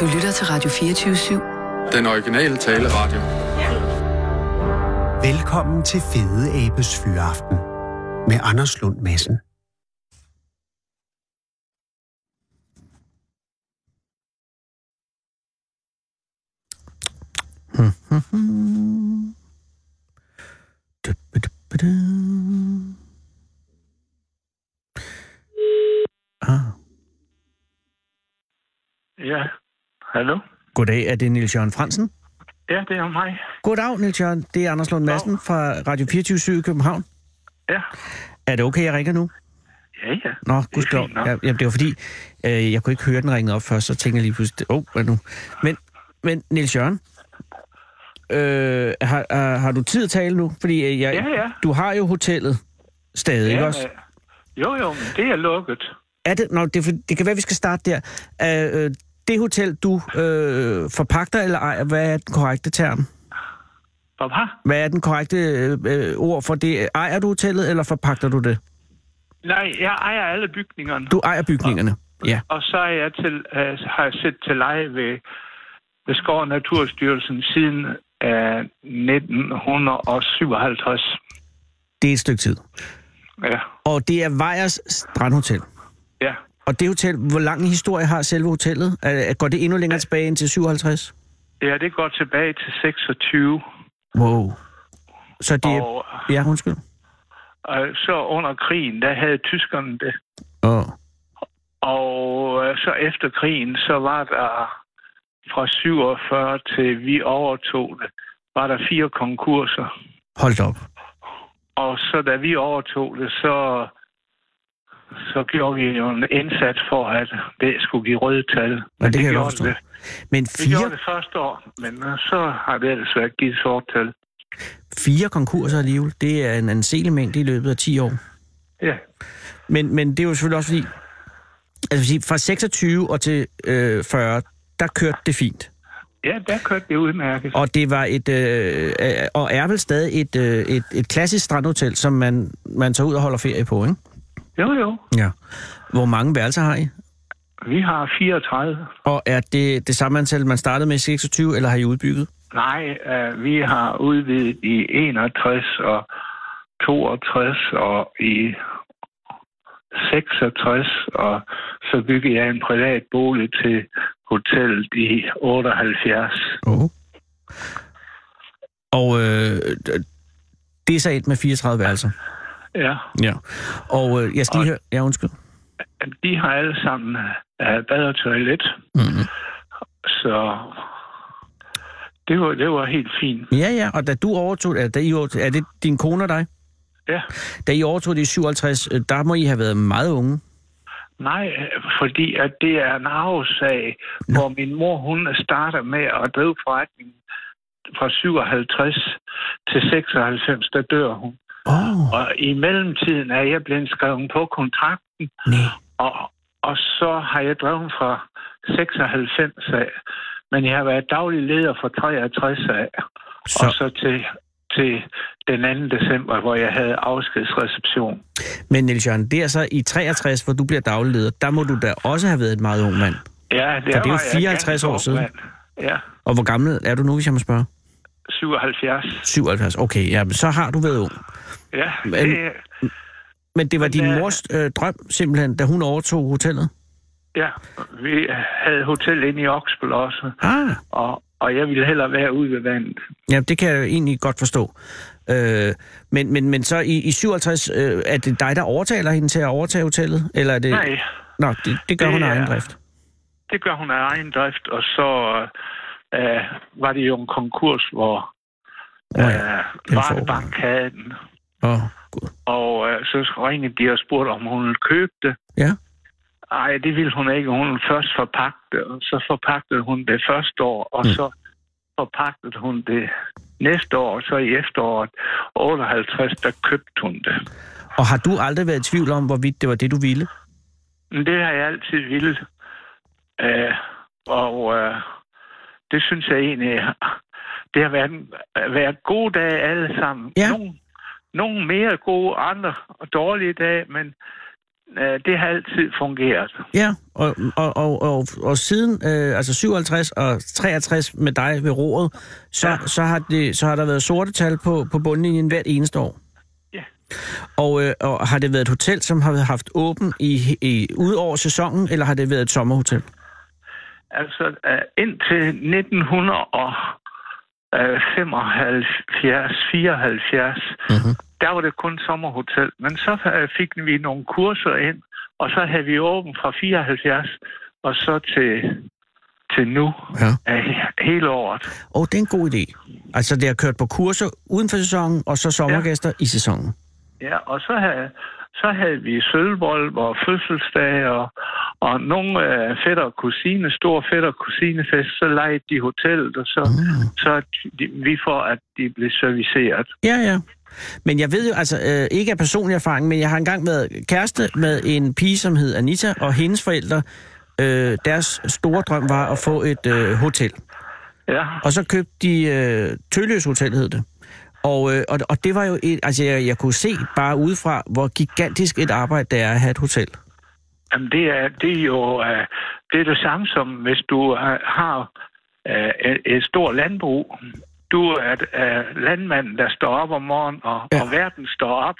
Du lytter til Radio 24-7. Den originale taleradio. Velkommen til Fede Abes Fyraften med Anders Lund Madsen. Ah. Ja, hallo? Goddag, er det Niels Jørgen Fransen? Ja, det er mig. Goddag, Niels Jørgen. Det er Anders Lund Madsen fra Radio 24 i København. Ja, Er det okay, jeg ringer nu? ja, ja. Nå, Det gudskelov. Ja, jamen, det var fordi, øh, jeg kunne ikke høre den ringe op først, så tænkte jeg lige pludselig, åh, oh, hvad nu? Men, men Niels Jørgen, øh, har, har, har du tid at tale nu? Fordi øh, jeg, Ja, ja. du har jo hotellet stadig, ikke Ja, også? men- Jo, jo, men det er lukket. Er det, nå, det, det kan være, vi skal starte der. Er, øh, det hotel, du øh, forpagter eller ejer, hvad er den korrekte term? Papa? Hvad er den korrekte øh, ord for det? Ejer du hotellet, eller forpagter du det? Nej, jeg ejer alle bygningerne. Du ejer bygningerne. Ja. Og så er jeg til, øh, har jeg set til leje ved, ved Skov- og Naturstyrelsen siden øh, 1957. Det er et stykke tid. Ja, Og det er Vejers Strandhotel. ja. Og det hotel, hvor lang en historie har selve hotellet? Går det endnu længere tilbage end til 57? Ja, det går tilbage til 26. Wow. Så det er... Og, Ja, undskyld. og så under krigen, der havde tyskerne det. Åh. Og øh, så efter krigen, så var der fra 47 til vi overtog det, var der fire konkurser. Hold op. Og så da vi overtog det, så, så gjorde vi jo en indsats for, at det skulle give røde tal. Men det kan jeg godt gjorde forstå. det. Men Vi gjorde fire, det første år, men øh, så har det ellers været givet sort tal. fire konkurser alligevel, det er en anselig mængde i løbet af 10 år. Ja, Men, men det er jo selvfølgelig også fordi, altså sige, fra 26 og til øh, 40, der kørte det fint. ja der kørte det udmærket. Og det var et, øh, øh, og er vel stadig et, øh, et, et klassisk strandhotel, som man, man tager ud og holder ferie på, ikke? Jo, jo. Ja. Hvor mange værelser har I? Vi har 34. Og er det det samme antal, man startede med i 26, eller har I udbygget? Nej, øh, vi har udvidet i 61 og 62 og i 66, og så byggede jeg en privat bolig til hotellet i 78. Oh. Og øh, det er så et med 34 værelser. Ja, Ja. Og øh, jeg skal lige høre... Ja, undskyld. de har alle sammen uh, bad og toilet, Mm-hmm. så det var, det var helt fint. Ja, ja, og da du overtog... Er, da I overtog, er det din kone og dig? Ja. Da I overtog det i 57, øh, der må I have været meget unge. Nej, øh, fordi at det er en arvesag, hvor min mor hun starter med at drive forretningen fra 57 til 96, der dør hun. Oh, Og i mellemtiden er jeg blevet skrevet på kontrakten, nej. og, og så har jeg drevet fra 96 af. Men jeg har været daglig leder fra 63 af, Så, og så til, til den 2. december, hvor jeg havde afskedsreception. men Niels Jørgen, det er så i 63, hvor du bliver daglig leder. Der må du da også have været et meget ung mand. Ja, det, For det er jo var jeg 54 ganske år siden. mand. Ja, Og hvor gammel er du nu, hvis jeg må spørge? 77. 77. Okay, ja, men så har du været ung. Ja, Men- det, Men det var Men, din mors øh, drøm, simpelthen, da hun overtog hotellet? ja, vi havde hotel inde i Oksbøl også, Ah, og, og jeg ville hellere være ude ved vandet. ja, det kan jeg egentlig godt forstå. Øh, men, men, men så i, i 57, øh, er det dig, der overtaler hende til at overtage hotellet? Eller er det... Nej, Nå, det, det gør Det hun af egen drift. det gør hun af egen drift, og så øh, var det jo en konkurs, hvor øh, ja, den Vardebank havde den. Oh. Og øh, så ringede de og spurgte, om hun ville købe det. Ja. Nej, det ville hun ikke. Hun ville først forpagte og så forpagtede hun det første år, og Mm. så forpagtede hun det næste år, og så i efteråret 58, der købte hun det. Og har du aldrig været i tvivl om, hvorvidt det var det, du ville? Det har jeg altid ville. Øh, og øh, det synes jeg egentlig, det har været, været gode dage alle sammen. Ja. Nogle, nogle mere gode, andre dårlige dage, men øh, det har altid fungeret. Ja, og, og, og, og, og siden øh, altså 57 og 63 med dig ved roret, så, ja. så, har, det, så har der været sorte tal på, på bundlinjen hvert eneste år. Ja. Og, øh, og har det været et hotel, som har haft åben i, i, ud over sæsonen, eller har det været et sommerhotel? Altså, øh, indtil 1975, 74, Mhm. der var det kun sommerhotel. Men så øh, fik vi nogle kurser ind, og så havde vi åben fra 74 og så til, til nu, Ja. øh, hele året. Og det er en god idé. Altså, det har kørt på kurser uden for sæsonen, og så sommergæster ja. i sæsonen. Ja, og så havde, så havde vi sølvbold og fødselsdag og, og nogle øh, fætter og kusine, store fætter og kusinefest, så lejede de hotellet, og så, Mm. så de, vi får, at de blev serviceret. Ja, ja. Men jeg ved jo, altså øh, ikke af personlig erfaring, men jeg har engang været kæreste med en pige, som hed Anita, og hendes forældre, øh, deres store drøm var at få et øh, hotel. Ja, Og så købte de øh, Tølløs Hotel, hed det. Og, øh, og, og det var jo et, altså jeg, jeg kunne se bare udefra, hvor gigantisk et arbejde det er at have et hotel. Jamen, det er, det er jo øh, det, er det samme som, hvis du har øh, et, et stort landbrug. Du er øh, landmanden, der står op om morgenen, og, ja. og verden står op,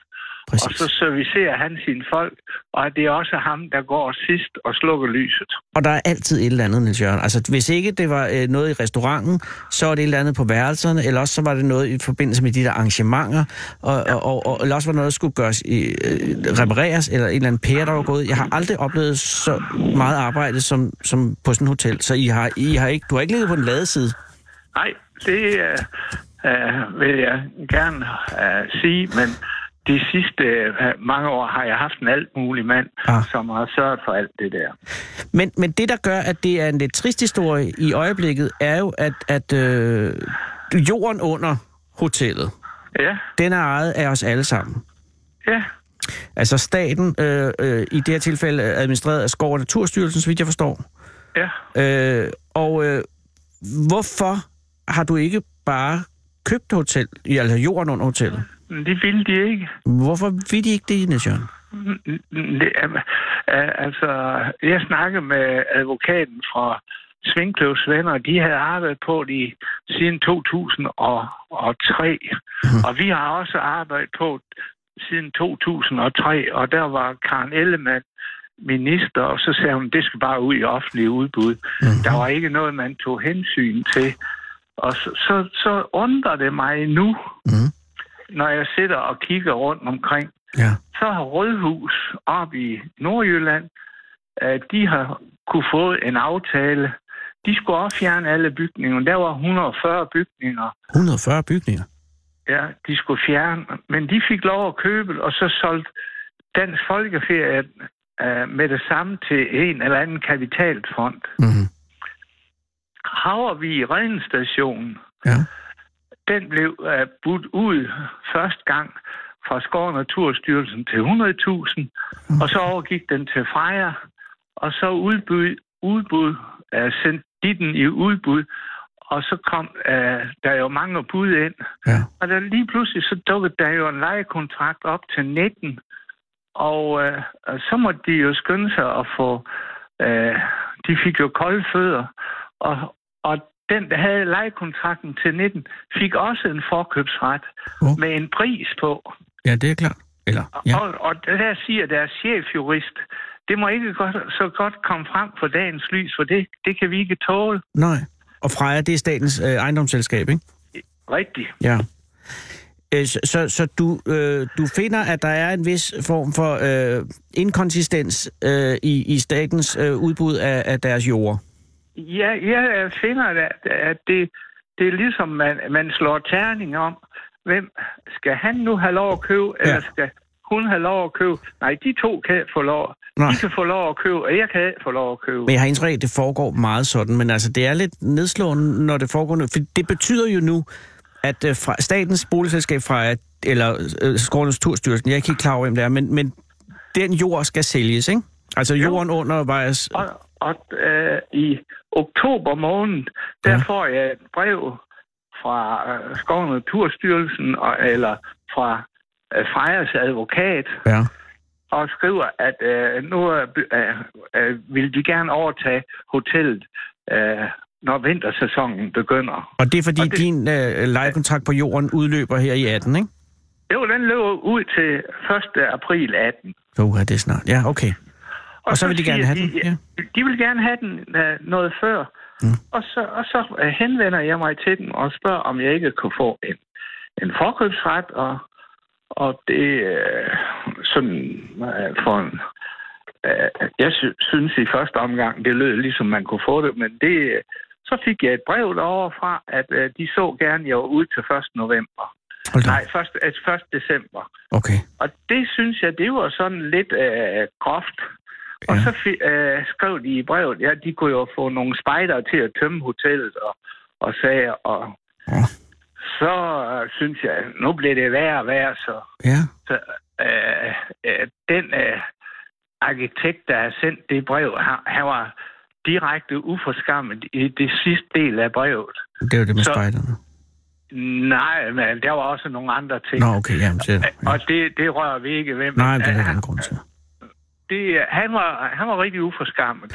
Præcis. og så servicerer han sine folk, og det er også ham, der går sidst og slukker lyset. Og der er altid et eller andet, Niels Jørgen. Altså, hvis ikke det var øh, noget i restauranten, så var det et eller andet på værelserne, eller også så var det noget i forbindelse med de der arrangementer, og, og, og, og eller også var noget, der skulle gøres i, øh, repareres, eller en eller anden pære, der var gået. Jeg har aldrig oplevet så meget arbejde som, som på sådan et hotel, så I har, I har ikke, du har ikke ligget på den lade side. Nej, det øh, øh, vil jeg gerne øh, sige, men de sidste øh, mange år har jeg haft en alt mulig mand, Ah. som har sørget for alt det der. Men, men det, der gør, at det er en lidt trist historie i øjeblikket, er jo, at, at øh, jorden under hotellet, Ja, den er ejet af os alle sammen. ja, Altså staten, øh, øh, i det her tilfælde administreret af Skov- og Naturstyrelsen, så vidt jeg forstår. ja. Øh, og øh, hvorfor har du ikke bare købt hotel, i- altså jorden under hotellet? Men Det ville de ikke. Hvorfor vil de ikke det, Niels Jørgen? Det, altså, jeg snakkede med advokaten fra Svingkløvs venner, de havde arbejdet på det siden 2003. Mhm. Og vi har også arbejdet på siden 2003, og der var Karen Ellemann minister, og så sagde hun, det skal bare ud i offentlig udbud. Mhm. Der var ikke noget, man tog hensyn til. Og så, så, så undrer det mig nu, Mhm. Når jeg sidder og kigger rundt omkring, Ja. så har Rødhus op i Nordjylland, øh, de har kunne få en aftale. De skulle også fjerne alle bygninger. Der var 140 bygninger, 140 bygninger. ja, de skulle fjerne. Men de fik lov at købe, og så solgte Dansk Folkeferie øh, med det samme til en eller anden kapitalfond. Mm-hmm. Havervig redningsstation, Ja. Den blev uh, budt ud første gang fra Skov og Naturstyrelsen til 100.000, og så overgik den til Freja, og så udbud, udbud uh, sendte de den i udbud, og så kom uh, der jo mange bud ind. Ja. Og der lige pludselig så dukkede der jo en lejekontrakt op til 19, og uh, så måtte de jo skynde sig at få... Uh, de fik jo kolde fødder, og, og den, der havde lejekontrakten til 19, fik også en forkøbsret Oh. med en pris på. Ja, det er klart. Eller, ja. Og, og der siger deres chefjurist, det må ikke godt, så godt komme frem for dagens lys, for det, det kan vi ikke tåle. Nej. Og Freja, det er statens øh, ejendomsselskab, ikke? Rigtigt. Ja. Øh, Så, så, så du, øh, du finder, at der er en vis form for øh, inkonsistens øh, i, i statens øh, udbud af, af deres jord. Ja, jeg finder, at, at det, det er ligesom, man, man slår terning om, hvem skal han nu have lov at købe, ja. eller skal hun have lov at købe? Nej, de to kan få lov. Nej. De kan få lov at købe, og jeg kan ikke få lov at købe. Men jeg har indtryk at det foregår meget sådan, men altså, det er lidt nedslående, når det foregår nu. For det betyder jo nu, at øh, fra statens boligselskab fra, eller øh, Skårens Turstyrelsen, jeg er ikke helt klar over, hvem det er, men, men den jord skal sælges, ikke? Altså jorden under vejes... Og, og øh, i oktober måned, der Ja. får jeg et brev fra øh, Skov og Naturstyrelsen, og, eller fra øh, Frejas advokat, Ja. og skriver, at øh, nu øh, øh, vil de gerne overtage hotellet, øh, når vintersæsonen begynder. Og det er fordi, det... din øh, lejekontrakt på jorden udløber her i 18, ikke? Jo, den løber ud til 1. april 18. Så uh, det er snart. Ja, okay. Og, og så, så vil de gerne have de, den? Ja. De vil gerne have den uh, noget før. Mm. Og så, og så uh, henvender jeg mig til dem og spørger, om jeg ikke kunne få en, en forkøbsret. Og, og det uh, sådan uh, for en... Uh, jeg sy- synes i første omgang, det lød ligesom man kunne få det, men det, så fik jeg et brev derovre fra, at uh, de så gerne, at jeg var ude til 1. november. Nej, først, 1. Altså december. Okay. Og det synes jeg, det var sådan lidt øh, groft. Og ja. så øh, skrev de i brevet, ja, de kunne jo få nogle spejdere til at tømme hotellet og, og sager. Og ja. så øh, synes jeg, nu bliver det værre og værre. Så, ja. så øh, øh, den øh, arkitekt, der har sendt det brev, han, han var direkte uforskammet i det sidste del af brevet. Det var det med så, spejderne. Nej, men der var også nogle andre ting. Nå, okay, jamen, det, ja. Og det, det rører vi ikke ved. Nej, det er der ingen grund til. Det, han, var, han var rigtig uforskammet.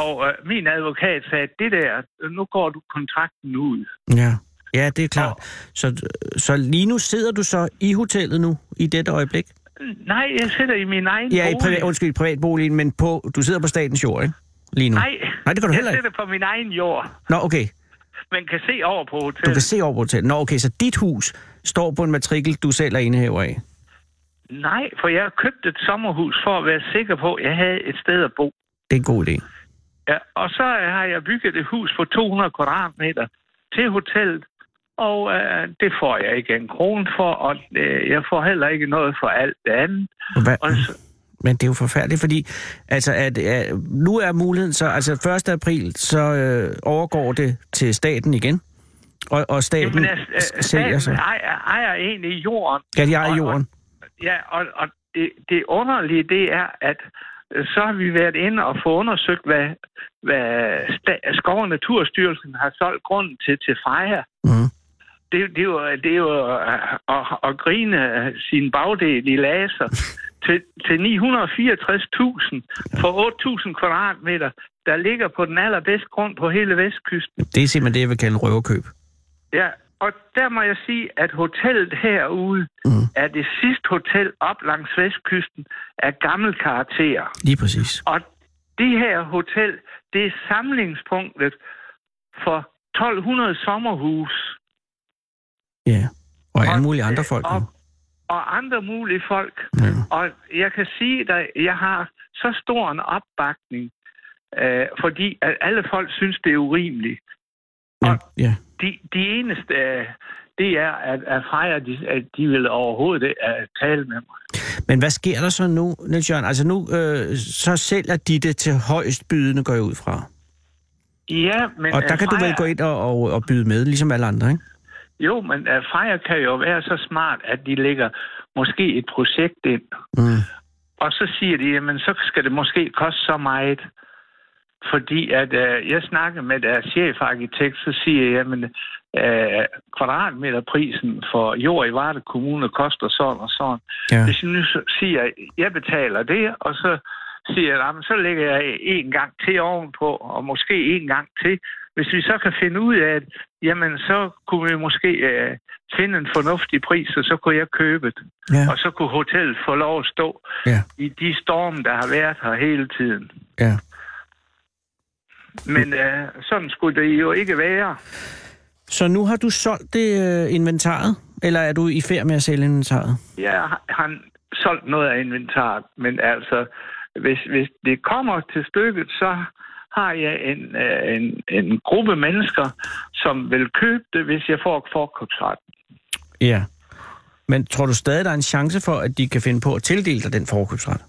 Og øh, min advokat sagde, det der, nu går du kontrakten ud. Ja, ja det er klart. Og, så, så lige nu sidder du så i hotellet nu, i dette øjeblik? Nej, jeg sidder i min egen ja, bolig. Ja, privat, undskyld, privatboligen, men på, du sidder på statens jord, ikke? Lige nu. Nej, Nej det kan du heller ikke. sidder på min egen jord. Nå, okay man kan se over på hotellet. Du kan se over på hotellet. Nå, okay, så dit hus står på en matrikel, du selv er indehaver af? Nej, for jeg har købt et sommerhus for at være sikker på, at jeg havde et sted at bo. Det er en god idé. Ja, og så har jeg bygget et hus på 200 kvadratmeter til hotellet, og øh, det får jeg ikke en krone for, og øh, jeg får heller ikke noget for alt det andet. Hvad? Og så, men det er jo forfærdeligt, fordi altså, at, at, nu er muligheden så, altså 1. april, så øh, overgår det til staten igen. Og, og staten Jamen, altså, sælger sig. Ejer, ejer egentlig jorden. Ja, de ejer jorden. Og, ja, og, og det, det underlige, det er, at øh, så har vi været inde og få undersøgt, hvad, hvad Skov- og Naturstyrelsen har solgt grunden til, til Freja. Mm. Det, det, er jo, det jo at, at, at grine sin bagdel i laser. til, til 964.000 for 8.000 kvadratmeter, der ligger på den allerbedste grund på hele vestkysten. Det er simpelthen det, jeg vil kalde røverkøb. Ja, og der må jeg sige, at hotellet herude mm. er det sidste hotel op langs vestkysten af gammel karakter. Lige præcis. Og det her hotel, det er samlingspunktet for 1200 sommerhus. Ja, og alle mulige andre folk. Og, og andre mulige folk. Ja. Og jeg kan sige, at jeg har så stor en opbakning, øh, fordi at alle folk synes, det er urimeligt. Ja. Og ja. De, de eneste, øh, det er, at, at Freja, de, at de vil overhovedet ikke uh, tale med mig. Men hvad sker der så nu, Niels Jørgen? Altså nu, øh, så sælger de det til højst bydende, går jeg ud fra. Ja, men... Og der kan Freja... du vel gå ind og, og, og byde med, ligesom alle andre, ikke? Jo, men uh, Freja kan jo være så smart, at de lægger måske et projekt ind. Mm. Og så siger de, jamen så skal det måske koste så meget. Fordi at uh, jeg snakker med deres chefarkitekt, så siger jeg, jamen uh, kvadratmeterprisen for jord i Varde Kommune koster sådan og sådan. Ja. Hvis jeg nu siger, at jeg betaler det, og så siger jeg, jamen, så lægger jeg en gang til ovenpå, og måske en gang til. Hvis vi så kan finde ud af, at jamen, så kunne vi måske øh, finde en fornuftig pris, og så kunne jeg købe det. Ja. Og så kunne hotellet få lov at stå ja. i de storme, der har været her hele tiden. Ja. Men øh, sådan skulle det jo ikke være. Så nu har du solgt det øh, inventaret? Eller er du i færd med at sælge inventaret? Ja, har solgt noget af inventaret, men altså, hvis, hvis det kommer til stykket, så har jeg en, øh, en, en gruppe mennesker, som vil købe det, hvis jeg får forkøbsretten. Ja. Men tror du stadig, der er en chance for, at de kan finde på at tildele dig den forkøbsret?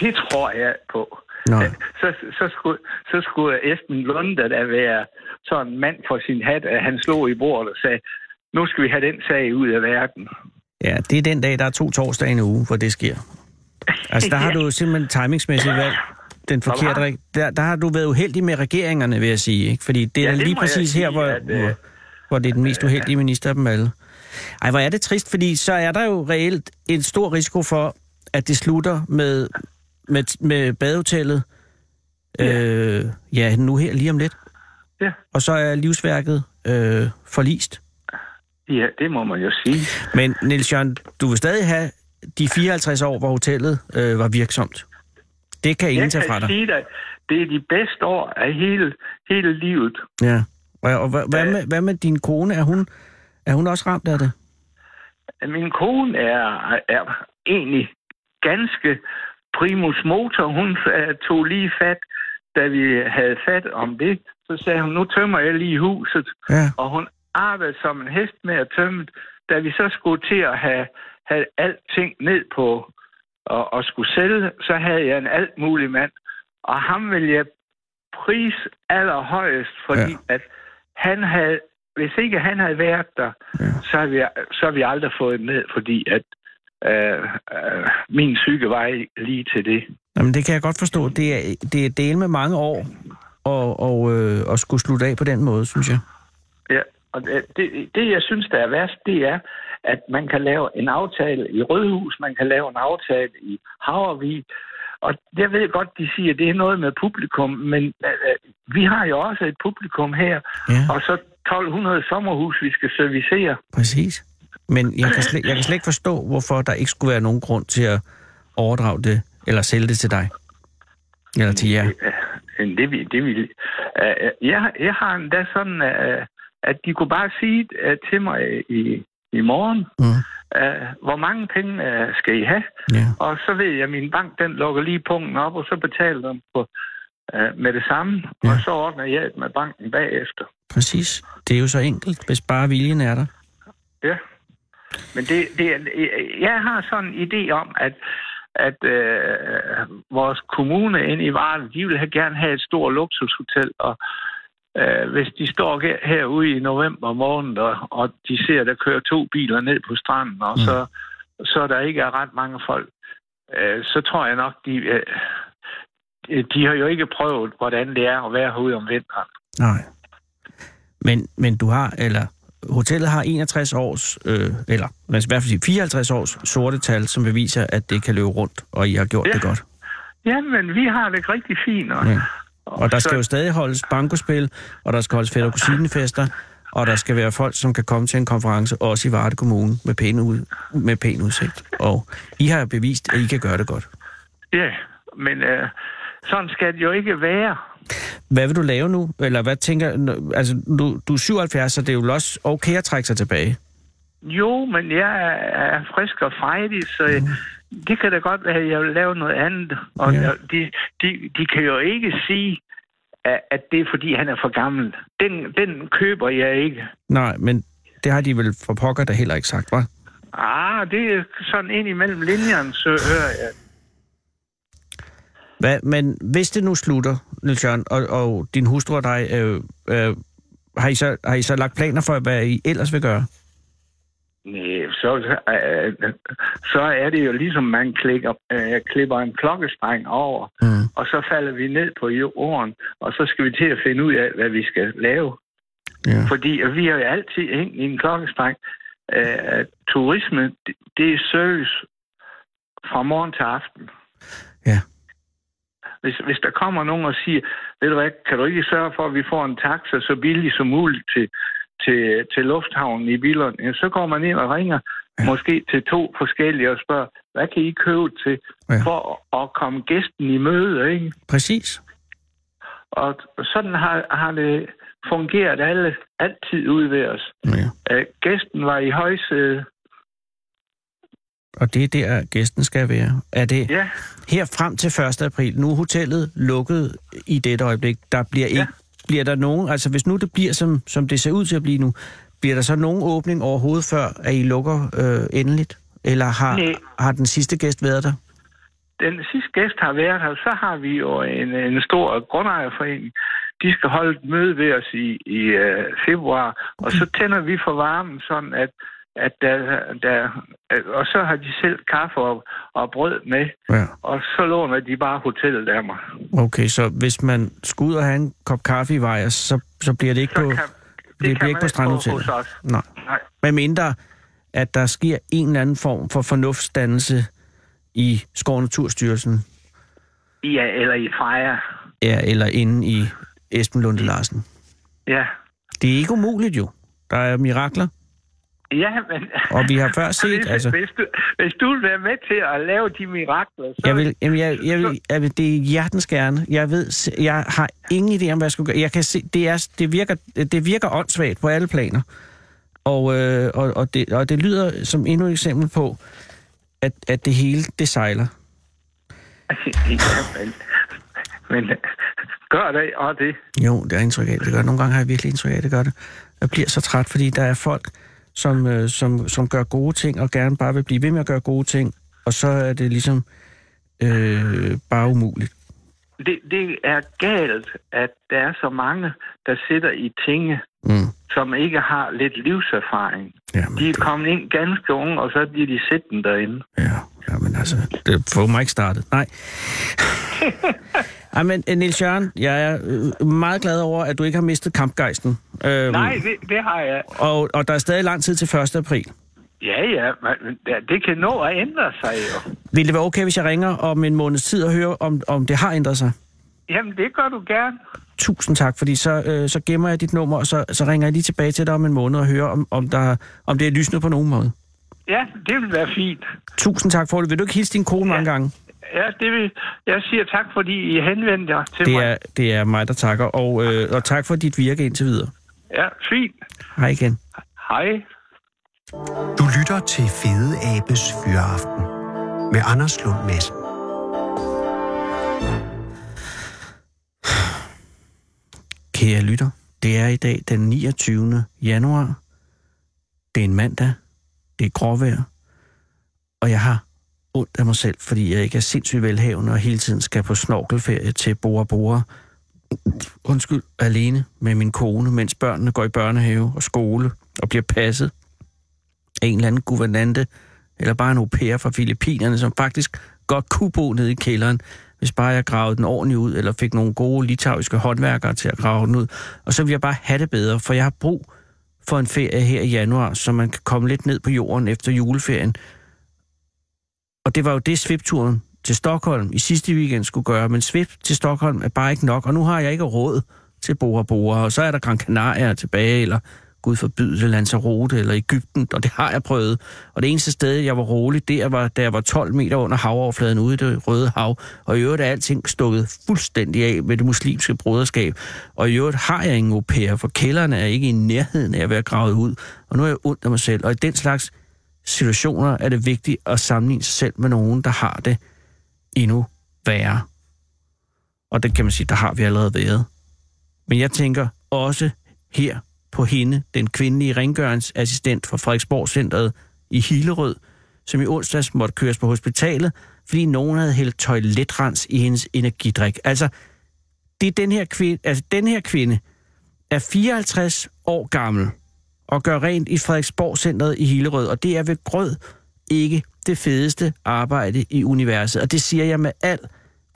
Det tror jeg på. Nå. Så, så, skulle, så skulle Esben Lunde da være sådan en mand for sin hat, at han slog i bordet og sagde, nu skal vi have den sag ud af verden. Ja, det er den dag, der er to torsdage i en uge, hvor det sker. Altså, der har du simpelthen timingsmæssigt valgt den forkerte... Der, der har du været uheldig med regeringerne, vil jeg sige. Ikke? Fordi det er ja, lige præcis sige, her, hvor, at, hvor, øh, hvor det er den mest uheldige minister af dem alle. Ej, hvor er det trist, fordi så er der jo reelt en stor risiko for, at det slutter med, med, med badehotellet, Ja. øh, ja, nu her lige om lidt. Ja. Og så er livsværket øh, forlist. Ja, det må man jo sige. Men Niels Jørgen, du vil stadig have de 54 år, hvor hotellet øh, var virksomt. Det kan ingen Jeg tage fra dig. sige dig, det er de bedste år af hele, hele livet. Ja. Og, og hvad, hvad, med, hvad med din kone? Er hun, er hun også ramt af det? Min kone er, er egentlig ganske primus motor. Hun uh, tog lige fat, da vi havde fat om det. Så sagde hun, nu tømmer jeg lige huset. Ja. Og hun arbejdede som en hest med at tømme. Da vi så skulle til at have, have alting ned på og, og skulle sælge, så havde jeg en alt mulig mand. Og ham ville jeg pris allerhøjest, fordi Ja. at han havde, hvis ikke han havde været der, Ja. så, har vi, så vi aldrig fået den ned, fordi at øh, øh, min psyke ikke lige til det. Jamen, det kan jeg godt forstå. Det er, det er del med mange år og, og, øh, og skulle slutte af på den måde, synes jeg. Ja, og det, det, det, jeg synes, der er værst, det er, at man kan lave en aftale i Rødhus, man kan lave en aftale i Havervig, og jeg ved godt, de siger, at det er noget med publikum, men øh, vi har jo også et publikum her, Ja, og så 1200 sommerhus, vi skal servicere. præcis. Men jeg kan, slet, jeg kan slet ikke forstå, hvorfor der ikke skulle være nogen grund til at overdrage det, eller sælge det til dig. Eller til jer. Øh, Det vil, det vil. Øh, Jeg, jeg har endda sådan, øh, at de kunne bare sige øh, til mig i, i morgen, Mm. øh, hvor mange penge øh, skal I have? Ja. Og så ved jeg, at min bank den lukker lige punkten op, og så betaler dem på, øh, med det samme. Ja. Og så ordner jeg det med banken bagefter. Præcis. Det er jo så enkelt, hvis bare viljen er der. Ja. Men det, det, er- jeg har sådan en idé om, at at øh, vores kommune inde i Varde, de vil have, gerne have et stort luksushotel, og øh, hvis de står her- herude i november måned, og, og de ser, der kører to biler ned på stranden, og mm. så, så der ikke er ret mange folk, øh, så tror jeg nok, de, øh, de har jo ikke prøvet, hvordan det er at være herude om vinteren. Nej. Men, men du har, eller hotellet har 61 års, øh, eller lad os i hvert fald sige 54 års sorte tal, som beviser, at det kan løbe rundt, og I har gjort Ja. det godt. Ja, men vi har det rigtig fint. Og, Ja. Og der så- skal jo stadig holdes bankospil, og der skal holdes fætter kusinefester, og der skal være folk, som kan komme til en konference, også i Varde Kommune, med pæn, ud, med pæn udsigt. Og I har bevist, at I kan gøre det godt. Ja, men øh, sådan skal det jo ikke være. Hvad vil du lave nu? Eller hvad tænker... Altså, du, du er 77, så det er jo også okay at trække sig tilbage. Jo, men jeg er, frisk og frejdig, så mm. det kan da godt være, at jeg vil lave noget andet. Og Ja. de, de, de kan jo ikke sige, at, at det er, fordi han er for gammel. Den, den køber jeg ikke. Nej, men det har de vel for pokker da heller ikke sagt, hva'? Ah, det er sådan ind imellem linjerne, så hører jeg. Hvad, men hvis det nu slutter, Niels Jørgen, og, og din hustru og dig, øh, øh, har, I så, har I så lagt planer for, hvad I ellers vil gøre? Nej, så, øh, så er det jo ligesom, man klikker, øh, klipper en klokkestreng over, Mm. og så falder vi ned på jorden, og så skal vi til at finde ud af, hvad vi skal lave. Ja. Fordi at vi har jo altid hængt i en klokkestreng. Øh, turisme, det, det er service fra morgen til aften. Ja. Hvis, hvis der kommer nogen og siger, ved du hvad, kan du ikke sørge for, at vi får en taxa så billigt som muligt til, til, til lufthavnen i Billund, ja, så går man ind og ringer Ja. måske til to forskellige og spørger, hvad kan I købe til Ja. for at komme gæsten i møde, ikke? Præcis. Og sådan har, har det fungeret alle, altid ude ved os. Ja. Øh, gæsten var i højsæde. Og det er der, gæsten skal være. Er det Ja, her frem til 1. april, nu er hotellet lukket i dette øjeblik, der bliver ikke, Ja. bliver der nogen, altså hvis nu det bliver, som, som det ser ud til at blive nu, bliver der så nogen åbning overhovedet, før at I lukker øh, endeligt? Eller har, Nej. har den sidste gæst været der? den sidste gæst har været her, så har vi jo en, en stor grundejerforening. De skal holde et møde ved os i, i uh, februar, og så tænder vi for varmen, sådan at, at der, der, og så har de selv kaffe og, og brød med, Ja. og så låner de bare hotellet af mig. Okay, så hvis man skal ud og have en kop kaffe i Vejers, så, så bliver det ikke Så på... kan, det bliver kan ikke på Strandhotellet. Nej. Nej. Med mindre, at der sker en eller anden form for fornuftsdannelse i Skov Naturstyrelsen, Ja, eller i Freja. ja, eller inde i Esben Lunde Larsen. Ja. Det er ikke umuligt jo. Der er mirakler, Ja, men... og vi har før set, hvis, altså... hvis, du, hvis du vil være med til at lave de mirakler, så... Jeg vil, jamen, jeg, jeg, vil, jeg vil, det er hjertens gerne. Jeg ved, jeg har ingen idé om, hvad jeg skulle gøre. Jeg kan se, det, er, det, virker, det virker åndssvagt på alle planer. Og, øh, og, og, det, og det lyder som endnu et eksempel på, at, at det hele, det sejler. ja, men, men gør det, og det. Jo, det er indtryk af, det gør. Nogle gange har jeg virkelig indtryk af, det gør det. Jeg bliver så træt, fordi der er folk, som, øh, som, som gør gode ting, og gerne bare vil blive ved med at gøre gode ting, og så er det ligesom øh, bare umuligt. det. Det er galt, at der er så mange, der sidder i tinge, Mm. som ikke har lidt livserfaring. Jamen, De er det- kommet ind ganske unge, og så bliver de siddende derinde. Ja, ja, men altså, det får mig ikke startet. Nej. Ej, men øh, Niels Jørgen, jeg er øh, meget glad over, at du ikke har mistet kampgejsten. Øhm, Nej, det, det har jeg. Og, og der er stadig lang tid til 1. april. Ja, ja, men det- kan nå at ændre sig jo. Vil det være okay, hvis jeg ringer om en måneds tid og hører, om, om det har ændret sig? Jamen, det gør du gerne. Tusind tak, fordi så, øh, så gemmer jeg dit nummer, og så, så ringer jeg lige tilbage til dig om en måned og hører, om, om, der, om det er lysnet på nogen måde. Ja, det vil være fint. Tusind tak for det. Vil du ikke hilse din kone mange gange? Ja, det vil, jeg siger tak, fordi I henvendte jer til Det mig. er, det er mig, der takker, og, øh, og tak for dit virke indtil videre. Ja, fint. Hej igen. Hej. Du lytter til Fede Abes Fyraften med Anders Lund Madsen. Kære lytter, det er i dag den 29. januar. Det er en mandag. Det er gråvejr. Og jeg har ondt af mig selv, fordi jeg ikke er sindssygt velhavende og hele tiden skal på snorkelferie til Bora Bora. Undskyld, alene med min kone, mens børnene går i børnehave og skole og bliver passet af en eller anden guvernante, eller bare en au pair fra Filippinerne, som faktisk godt kunne bo nede i kælderen, hvis bare jeg gravede den ordentligt ud, eller fik nogle gode litauiske håndværkere til at grave den ud. Og så vil jeg bare have det bedre, for jeg har brug for en ferie her i januar, så man kan komme lidt ned på jorden efter juleferien. Og det var jo det, svipturen til Stockholm i sidste weekend skulle gøre, men svip til Stockholm er bare ikke nok, og nu har jeg ikke råd til Bora Bora, og så er der Gran Canaria tilbage, eller Gud forbyde Lanzarote eller Ægypten, og det har jeg prøvet. Og det eneste sted, jeg var rolig, det var, da jeg var 12 meter under havoverfladen ude i det røde hav, og i øvrigt er alting stukket fuldstændig af med det muslimske broderskab. Og i øvrigt har jeg ingen au pair, for kælderne er ikke i nærheden af at være gravet ud, og nu er jeg ondt af mig selv. Og i den slags situationer er det vigtigt at sammenligne sig selv med nogen, der har det endnu værre. Og det kan man sige, der har vi allerede været. Men jeg tænker også her på hende, den kvindelige rengøringsassistent fra Frederiksborg Centeret i Hillerød, som i onsdags måtte køres på hospitalet, fordi nogen havde hældt toiletrens i hendes energidrik. Altså, det er den her kvinde, altså den her kvinde er 54 år gammel og gør rent i Frederiksborg Centeret i Hillerød, og det er ved grød ikke det fedeste arbejde i universet. Og det siger jeg med al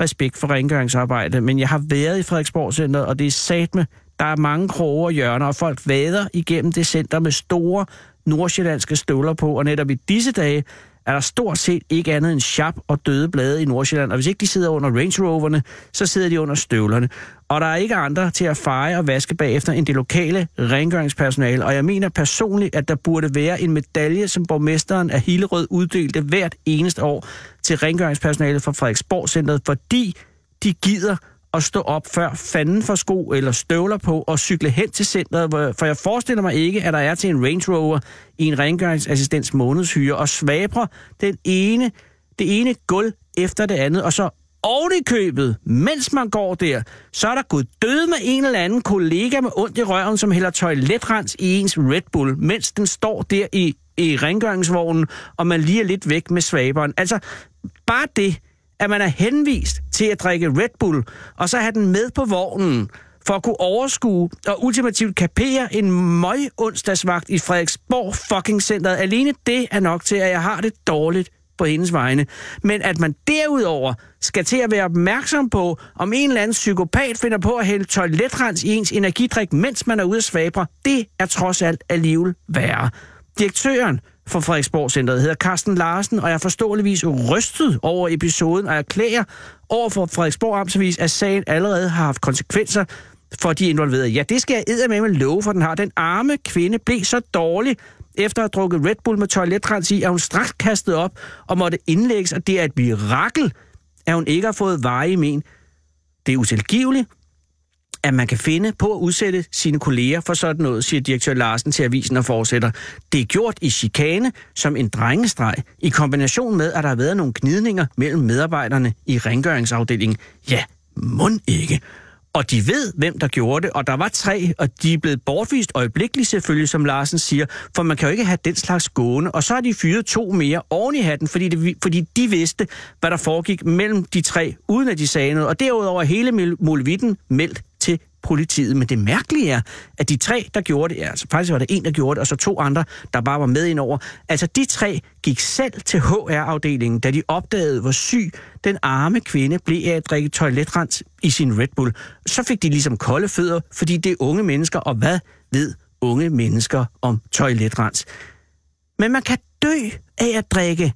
respekt for rengøringsarbejde, men jeg har været i Frederiksborg Centeret, og det er sat med, der er mange kroge og hjørner, og folk vader igennem det center med store nordsjællandske støvler på, og netop i disse dage er der stort set ikke andet end sharp og døde blade i Nordsjælland, og hvis ikke de sidder under Range Roverne, så sidder de under støvlerne. Og der er ikke andre til at feje og vaske bagefter end det lokale rengøringspersonale, og jeg mener personligt, at der burde være en medalje, som borgmesteren af Hillerød uddelte hvert eneste år til rengøringspersonalet fra Frederiksborg Centeret, fordi de gider at stå op før fanden for sko eller støvler på og cykle hen til centret, for jeg forestiller mig ikke, at der er til en Range Rover i en rengøringsassistents månedshyre og svabre den ene, det ene gulv efter det andet, og så oven i købet, mens man går der, så er der gået død med en eller anden kollega med ondt i røven, som hælder toiletrens i ens Red Bull, mens den står der i, i rengøringsvognen, og man lige er lidt væk med svaberen. Altså, bare det, at man er henvist til at drikke Red Bull, og så have den med på vognen, for at kunne overskue og ultimativt kapere en møg onsdagsvagt i Frederiksborg fucking centret. Alene det er nok til, at jeg har det dårligt på hendes vegne. Men at man derudover skal til at være opmærksom på, om en eller anden psykopat finder på at hælde toiletrens i ens energidrik, mens man er ude at svabre, det er trods alt alligevel værre. Direktøren for Frederiksborg Centeret hedder Carsten Larsen, og jeg er forståeligvis rystet over episoden, og erklærer over for Frederiksborg Amtsavis, at sagen allerede har haft konsekvenser for de involverede. Ja, det skal jeg med love, for den har. Den arme kvinde blev så dårlig, efter at have drukket Red Bull med toiletrens i, at hun straks kastet op og måtte indlægges, og det er et mirakel, at hun ikke har fået veje i men. Det er utilgiveligt, at man kan finde på at udsætte sine kolleger for sådan noget, siger direktør Larsen til avisen og fortsætter. Det er gjort i chikane som en drengestreg, i kombination med, at der har været nogle gnidninger mellem medarbejderne i rengøringsafdelingen. Ja, mund ikke. Og de ved, hvem der gjorde det, og der var tre, og de er blevet bortvist øjeblikkeligt selvfølgelig, som Larsen siger, for man kan jo ikke have den slags gående. Og så har de fyret to mere oven i hatten, fordi, det, fordi de vidste, hvad der foregik mellem de tre, uden at de sagde noget. Og derudover hele Mulvitten meldt politiet. Men det mærkelige er, at de tre, der gjorde det, altså faktisk var der en, der gjorde det, og så to andre, der bare var med ind over. Altså de tre gik selv til HR-afdelingen, da de opdagede, hvor syg den arme kvinde blev af at drikke toiletrens i sin Red Bull. Så fik de ligesom kolde fødder, fordi det er unge mennesker, og hvad ved unge mennesker om toiletrens? Men man kan dø af at drikke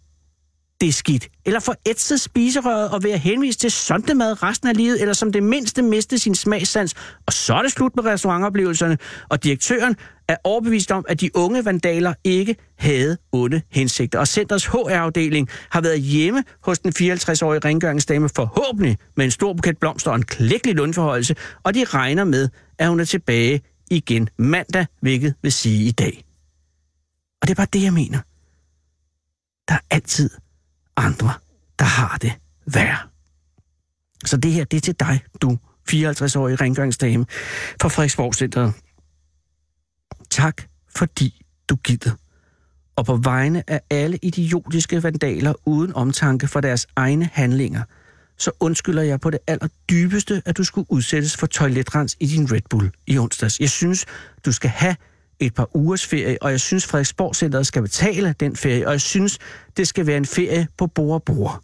det er skidt. Eller få ætset spiserøret og være henvist til sondemad resten af livet, eller som det mindste miste sin smagssans. Og så er det slut med restaurantoplevelserne. Og direktøren er overbevist om, at de unge vandaler ikke havde onde hensigter. Og centers HR-afdeling har været hjemme hos den 54-årige rengøringsdame forhåbentlig med en stor buket blomster og en klækkelig lønforholdelse, og de regner med, at hun er tilbage igen mandag, hvilket vil sige i dag. Og det er bare det, jeg mener. Der er altid andre, der har det værre. Så det her, det er til dig, du 54-årige rengøringsdame fra Frederiksborg Centeret. Tak, fordi du gider. Og på vegne af alle idiotiske vandaler uden omtanke for deres egne handlinger, så undskylder jeg på det allerdybeste, at du skulle udsættes for toiletrens i din Red Bull i onsdags. Jeg synes, du skal have et par ugers ferie, og jeg synes, Frederiksborg Centeret skal betale den ferie, og jeg synes, det skal være en ferie på bord og bord.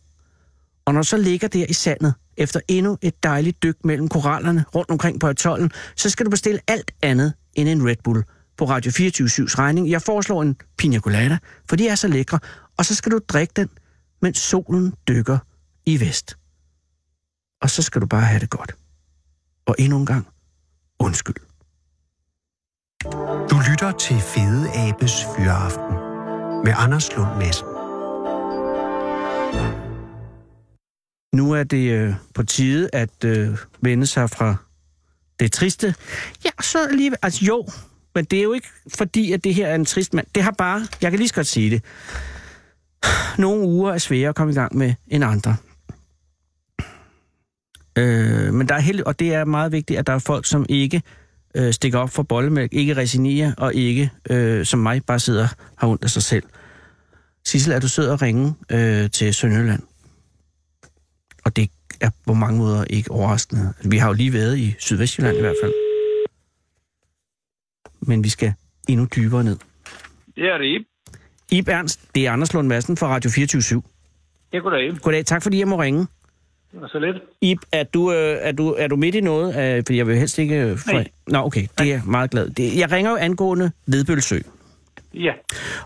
Og når så ligger der i sandet, efter endnu et dejligt dyk mellem korallerne rundt omkring på atollen, så skal du bestille alt andet end en Red Bull på Radio 24-7's regning. Jeg foreslår en pina colada, for de er så lækre, og så skal du drikke den, mens solen dykker i vest. Og så skal du bare have det godt. Og endnu en gang, undskyld. Du lytter til Fede Abes Fyreaften med Anders Lund Madsen. Nu er det øh, på tide at øh, vende sig fra det triste. Ja, så lige... Altså jo, men det er jo ikke fordi, at det her er en trist mand. Det har bare... Jeg kan lige så godt sige det. Nogle uger er svære at komme i gang med end andre. Øh, men der er held, og det er meget vigtigt, at der er folk, som ikke øh, stikker op for bollemælk, ikke resignerer, og ikke, øh, som mig, bare sidder har ondt af sig selv. Sissel, er du sød at ringe øh, til Sønderjylland? Og det er på mange måder ikke overraskende. Vi har jo lige været i Sydvestjylland i hvert fald. Men vi skal endnu dybere ned. Det er det, Ib. Ib Ernst, det er Anders Lund Madsen fra Radio 24 Ja, goddag. Goddag, tak fordi jeg må ringe. Så lidt. Ib, er du, øh, er du, er du midt i noget? Øh, for jeg vil helst ikke... Øh, for... Nej. Nå, okay, det er jeg meget glad. Det, jeg ringer jo angående Vedbølsø. Ja.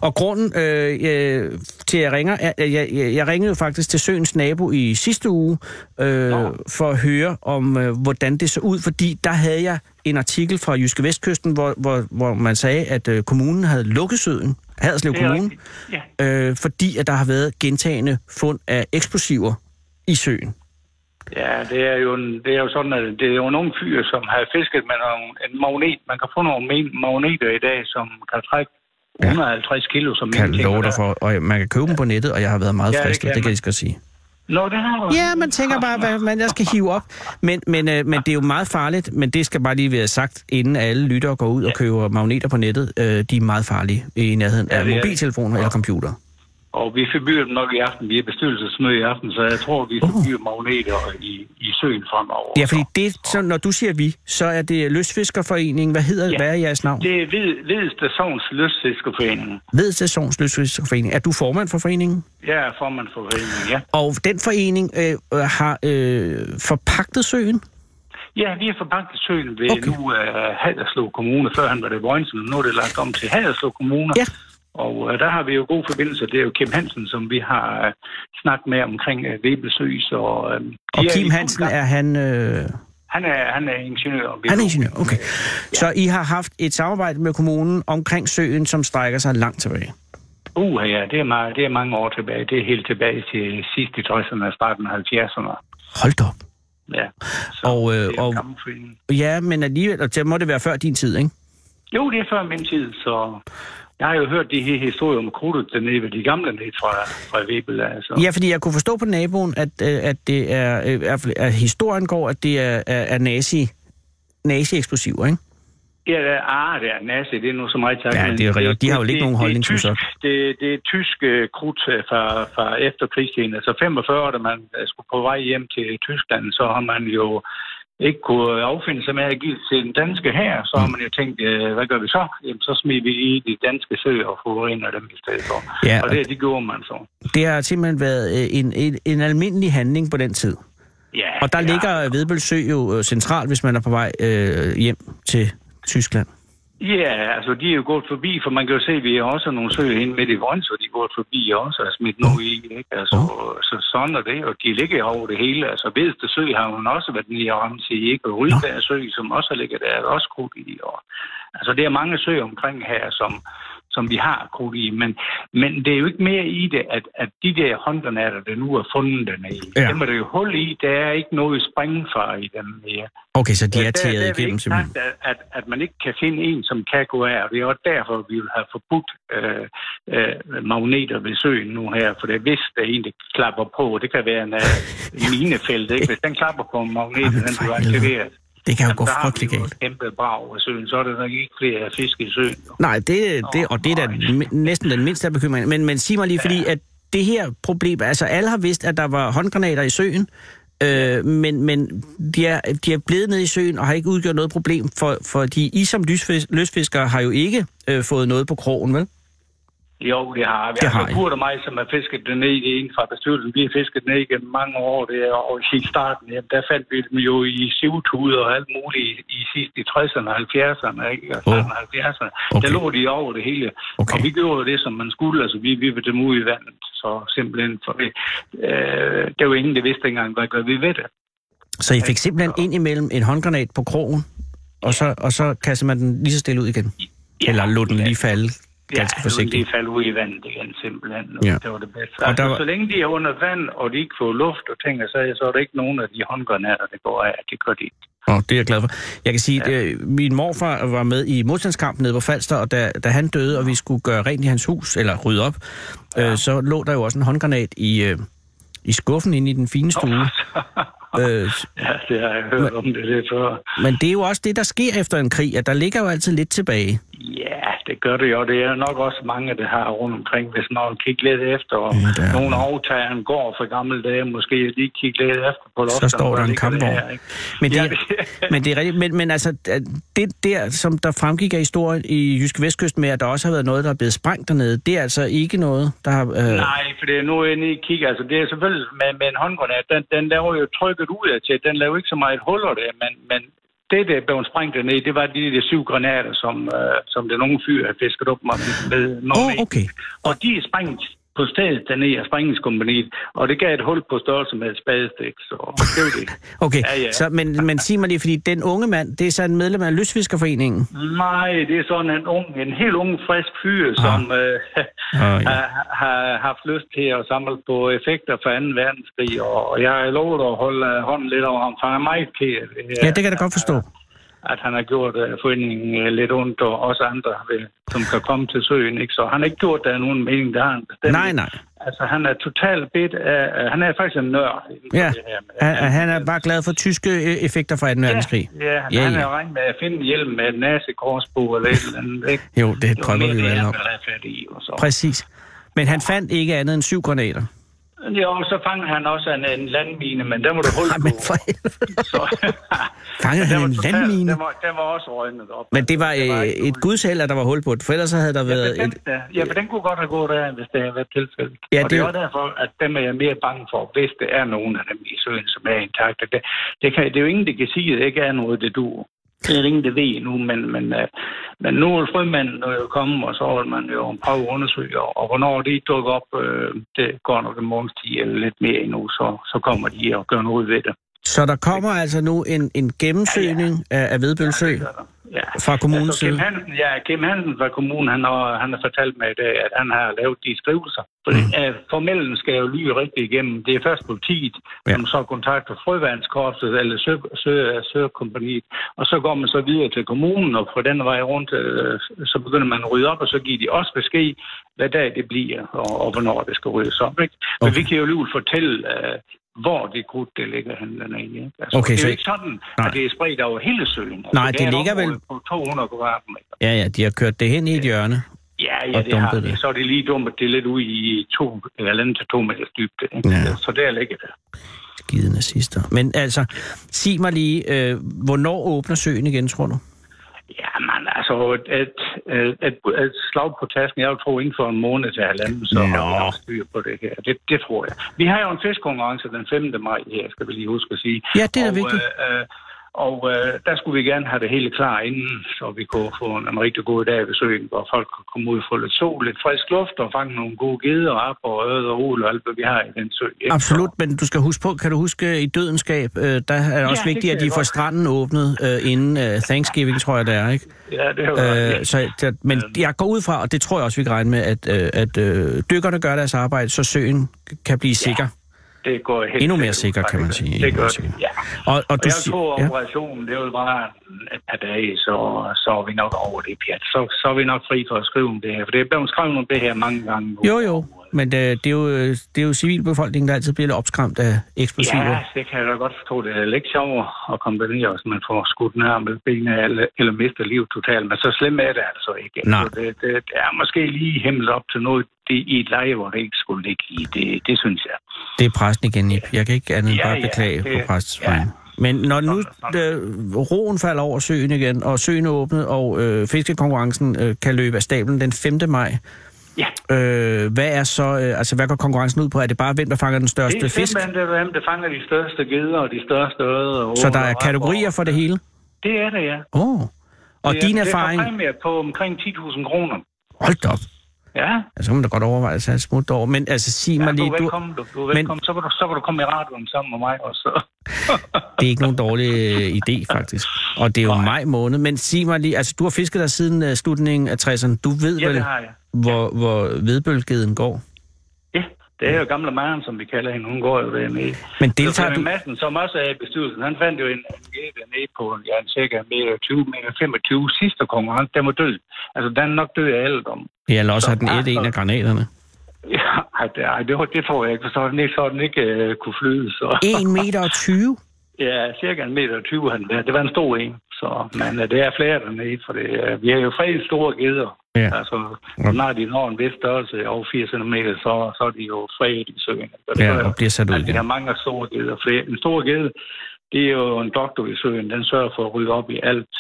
Og grunden øh, øh, til, at jeg ringer, er, at jeg, jeg, jeg ringede jo faktisk til Søens nabo i sidste uge, øh, for at høre om, øh, hvordan det så ud, fordi der havde jeg en artikel fra Jyske Vestkysten, hvor, hvor, hvor man sagde, at øh, kommunen havde lukket søen, Haderslev er Kommune. Ja. øh, fordi at der har været gentagende fund af eksplosiver i søen. Ja, det er jo, en, det er jo sådan, at det er jo nogle fyre, som har fisket med nogle, en magnet. Man kan få nogle magneter i dag, som kan trække 150 kilo, som Kan love dig for, og man kan købe dem på nettet, og jeg har været meget Ja, det fristet, kan det kan jeg skal sige. Nå, det har du. Ja, man tænker bare, hvad man jeg skal hive op. Men, men, øh, men det er jo meget farligt, men det skal bare lige være sagt, inden alle lyttere går ud og køber magneter på nettet. Øh, de er meget farlige i nærheden Ja, af det er det. mobiltelefoner eller computer. Og vi forbyder dem nok i aften. Vi er bestyrelsesmøde i aften, så jeg tror, vi forbyder magneter i, i søen fremover. Ja, fordi det, så, når du siger vi, så er det Lystfiskerforeningen. Hvad hedder Ja. hvad er jeres navn? Det er Hvid, Hvid Stations Lystfiskerforening. Ved Stations Lystfiskerforening. Er du formand for foreningen? Jeg er formand for foreningen, ja. Og den forening øh, øh, har øh, forpagtet søen? Ja, vi har forpagtet søen ved Okay. nu uh, Haderslev Kommune. Førhen var det Vojnsen, nu er det lagt om til Haderslev Kommune. Ja. Og øh, der har vi jo gode forbindelser. Det er jo Kim Hansen, som vi har øh, snakket med omkring øh, Vebelsø. Så, øh, Og er Kim fuld Hansen, er han... Øh... Han er, han er ingeniør. Han er ingeniør, okay. Så I har haft et samarbejde med kommunen omkring søen, som strækker sig langt tilbage? Uh, ja, det er, meget, det er mange år tilbage. Det er helt tilbage til sidst i 60'erne og starten af 70'erne. Hold op. Ja. Så Og, øh, det er og-. Ja, men alligevel, og det må det være før din tid, ikke? Jo, det er før min tid, så jeg har jo hørt de her historier om krudtet dernede ved de gamle nede fra, fra Webel. Altså. Ja, fordi jeg kunne forstå på naboen, at, øh, at det er, øh, at historien går, at det er, er, nazi, nazi-eksplosiver, ikke? Ja, det er, ah, det er nazi, det er nu så meget sagt. Ja, det er rigtigt. De har jo ikke det- nogen holdning tysk- sådan. Det, det er tysk uh, krudt øh, fra, fra efterkrigstiden. Altså 45, da man øh, skulle på vej hjem til Tyskland, så har man jo ikke kunne affinde sig med at give til den danske her. Så har man jo tænkt, øh, hvad gør vi så? Jamen, så smider vi i de danske søer og forurener dem i stedet for. Ja, og det, det gjorde man så. Det har simpelthen været øh, en, en, en almindelig handling på den tid. Ja, Og der ja. ligger Vedbøl Sø jo øh, centralt, hvis man er på vej øh, hjem til Tyskland. Ja, altså de er jo gået forbi, for man kan jo se, at vi har også nogle søer inde midt i Brøndshøj, de er gået forbi også og smidt noget i, ikke? Altså, så sådan er det, og de ligger over det hele. Altså, Vedste Sø har hun også været nede og ramt i, ikke? Og Rydberg Sø, som også ligger der, er også krudt i. Og, altså, det er mange søer omkring her, som, som vi har krudt i, men, men det er jo ikke mere i det, at, at de der håndgranater, der nu er fundet dernede, Ja. ja. dem er der jo hul i, der er ikke noget springfar i dem mere. Okay, så de er der, der taget har vi igennem simpelthen. sagt, at, at, at man ikke kan finde en, som kan gå af, det er også derfor, vi vil have forbudt øh, øh, magneter ved søen nu her, for det er hvis der er en, der klapper på, det kan være en uh, minefelt, ikke? hvis den klapper på en magnet, den bliver aktiveret. Det kan jo gå har vi frygtelig galt. et kæmpe brag af søen, så er der nok ikke flere fisk i søen. Nej, det, det, og det er da næsten den mindste af bekymringen. Men, men sig mig lige, fordi at det her problem, altså alle har vidst, at der var håndgranater i søen, øh, men, men de, er, de er blevet nede i søen og har ikke udgjort noget problem, for, fordi I som lysfis, løsfiskere har jo ikke øh, fået noget på krogen, vel? Jo, det har vi. Det har altså. Kurt og mig, som har fisket den ned i en fra bestyrelsen, vi har fisket den ned igennem mange år, det er, og i starten, jamen, der fandt vi dem jo i sivtuder og alt muligt i, i sidst i 60'erne og 70'erne, ikke? Og af 70'erne. Okay. Der lå de over det hele. Okay. Og vi gjorde det, som man skulle, altså vi vippede dem ud i vandet, så simpelthen for det. Øh, der var ingen, der vidste engang, hvad gør vi ved det. Så I fik simpelthen ind imellem en håndgranat på krogen, og så, og så kaster man den lige så stille ud igen? Eller lå den lige falde ganske ja, forsigtigt? de faldt ud i vandet igen, simpelthen. Ja. Ja. Det var det bedste. Og Altså, der var- Så længe de er under vand, og de ikke får luft og ting så er der ikke nogen af de håndgranater, der går af. Det gør de ikke. Åh, det er jeg glad for. Jeg kan sige, at øh, min morfar var med i modstandskampen nede på Falster, og da, da han døde, og vi skulle gøre rent i hans hus, eller rydde op, ja. øh, så lå der jo også en håndgranat i, øh, i skuffen inde i den fine stue. Øh, ja, det har jeg hørt om det lidt før. men det er jo også det, der sker efter en krig, at der ligger jo altid lidt tilbage. Ja, det gør det jo. Det er nok også mange, der har rundt omkring, hvis man kigger lidt efter. Og Ja, der er- nogle aftager en går for gamle dage, måske lige kigge lidt efter på Så loftet. står der en kampvogn. Men det, Ja, er, men det er rigtigt. Men, men altså, det der, som der fremgik af historien i Jyske Vestkyst med, at der også har været noget, der er blevet sprængt dernede, det er altså ikke noget, der har... Øh, Nej, for det er nu inde i kigge. Altså, det er selvfølgelig med, med en håndgranat. Den, den laver jo trykket ud af til. Den laver ikke så meget huller der, men, men det, der blev sprængt dernede, det var de der syv granater, som, øh, som den unge fyr havde fisket op med. med oh, okay. Og de er sprængt på stedet dernede af sprængningskompaniet, og det gav et hul på størrelse med et spadestik, så det var det. Okay, Ja, ja. Så, men, men sig mig lige, fordi den unge mand, det er så en medlem af Lystfiskerforeningen. Nej, det er sådan en ung, en helt ung, frisk fyr, som øh, Ah, ja. har, har haft lyst til at samle på effekter fra 2. verdenskrig, og jeg har lovet at holde hånden lidt over ham, for han er meget her. Ja, det kan jeg da godt forstå. At han har gjort uh, foreningen uh, lidt ondt, og også andre, ved, som kan komme til søen. Ikke? Så han har ikke gjort der nogen mening, det har han bestemt. Nej, nej. Altså, han er totalt bit af... Uh, han er faktisk en nørd. Ja, det her med- han, han er bare glad for tyske effekter fra 2. verdenskrig. Ja, ja, Ja, han ja. er regnet med at finde hjelm med et nasekorsbo eller et eller andet. Ikke? Jo, det drømmer mere vi jo det, så. Præcis. Men han fandt ikke andet end syv granater. Jo, så fangede han også en, en landmine, men den var du på. men for. Så, Fangede han var en totalt- landmine? Den var, den var også røgnet op. Men det var ikke øh, et gudsheld, at der var hul på det, for ellers havde der Ja, været et... den, ja, men den kunne godt have gået der, hvis det havde været tilfældet. Ja, og det det er er derfor, at dem er jeg mere bange for, hvis det er nogen af dem i søen, som er intakte. Det, det, kan, det er jo ingen, der kan sige, at det ikke er noget, det du. Det er ingen, der ved nu, men, men, uh, Men nu er frømanden jo kommet, og så vil man jo prøve at undersøge, og hvornår de dukker op, øh, det går nok en måneds tid eller lidt mere endnu, så, så kommer de og gør noget ved det. Så der kommer altså nu en, en gennemsøgning ja, ja. af Vedbølsø ja, ja. fra kommunens altså, side? Kim Hansen, ja, Kim Hansen fra kommunen, han har, han har fortalt mig, at han har lavet de skrivelser. For mm. uh, formellen skal jo lyde rigtig igennem. Det er først politiet, ja. som så kontakter frøvandskorpset eller søkompaniet, og så går man så videre til kommunen, og på den vej rundt, uh, så begynder man at rydde op, og så giver de også besked, hvad dag det bliver, og, og hvornår det skal ryddes op. Ikke? Men okay. vi kan jo lige fortælle uh, hvor det krudt, det ligger hen i. Ikke? Altså, okay, det er så... jo ikke sådan, Nej. at det er spredt over hele søen. Altså, Nej, det, det ligger vel... På 200 kvadratmeter. Ja, ja, de har kørt det hen i et hjørne. Ja, ja, det har det. Så er det lige dumt, det er lidt ude i to, eller til to meters dybde. Ikke? Ja. Så der ligger det. Skide nazister. Men altså, sig mig lige, øh, hvornår åbner søen igen, tror du? Ja, man, altså et, et, et, et slag på tasken, jeg tror inden for en måned til halvanden, så Nå. har vi styr på det her. Det, det tror jeg. Vi har jo en fiskkonkurrence den 5. maj her, skal vi lige huske at sige. Ja, det er og, vigtigt. Øh, og øh, der skulle vi gerne have det hele klar inden, så vi kunne få en, en rigtig god dag ved søen, hvor folk kunne komme ud og få lidt sol, lidt frisk luft og fange nogle gode geder, op og øde og ul og alt, hvad vi har i den sø. Ikke? Absolut, men du skal huske på, kan du huske i dødenskab, øh, der er det også ja, vigtigt, at de får stranden åbnet øh, inden øh, Thanksgiving, tror jeg det er, ikke? Ja, det er jo øh, så, der, Men jeg går ud fra, og det tror jeg også, vi kan regne med, at, øh, at øh, dykkerne gør deres arbejde, så søen kan blive sikker. Ja det går helt Endnu mere sikker, kan man sige. Det gør det, ja. Og, og, og du jeg tror, ja. operationen, det vil bare et par dage, så, så er vi nok over det pjat. Så, så er vi nok fri for at skrive om det her, for det er blevet skrevet om det her mange gange. Jo, jo, men det, det, er jo, det er jo civilbefolkningen, der altid bliver lidt opskræmt af eksplosiver. Ja, det kan jeg da godt forstå. Det er lidt sjovt at kombinere, hvis man får skudt nær med benene eller, eller mister liv totalt. Men så slemt er det altså ikke. Nej. Så det, det, det, er måske lige hemmet op til noget det, i et leje, hvor det ikke skulle ligge i. Det, det synes jeg. Det er præsten igen, Ip. Jeg kan ikke andet ja, bare beklage ja, det, på præstens ja. Men når nu øh, roen falder over søen igen, og søen er åbnet, og øh, fiskekonkurrencen øh, kan løbe af stablen den 5. maj, Ja. Øh, hvad er så, øh, altså hvad går konkurrencen ud på? Er det bare, hvem der fanger den største fisk? Det er det, hvem der fanger de største geder og de største øde. Så der er kategorier for det hele? Det er det, ja. Åh. Oh. Og det din erfaring? Det er på omkring 10.000 kroner. Hold op. Ja. Så må man da godt overveje at tage et smut over. Men altså, sig ja, mig lige... Du er velkommen, du. du er velkommen. Men... Så, vil du, så vil du komme i radioen sammen med mig også. det er ikke nogen dårlig øh, idé, faktisk. Og det er jo Nej. maj måned. Men sig mig lige... Altså, du har fisket der siden uh, slutningen af 60'erne. Du ved ja, vel, hvor, ja. hvor vedbølgeden går? Det er jo gamle manden, som vi kalder hende. Hun går jo dernede. Men deltager du... Madsen, som også er i bestyrelsen, han fandt jo en, en gede nede på ja, en cirka meter 20, meter 25 sidste konkurrence. Den var død. Altså, den er nok død af alderdom. Ja, eller også har den et en af granaterne. Ja, det, det, det tror jeg ikke, for så den ikke, så den ikke uh, kunne flyde. Så. 1 meter og 20? Ja, cirka en meter og 20 han det. Det var en stor en. Så, men uh, det er flere dernede, for det, uh, vi har jo fredet store geder. Ja. Altså, når de når en vis størrelse over 4 cm, så, så er de jo fredet i søen. Så det ja, og bliver sat ud altså, igen. Der er mange store geder. En stor gede, det er jo en doktor i søen. Den sørger for at rydde op i alt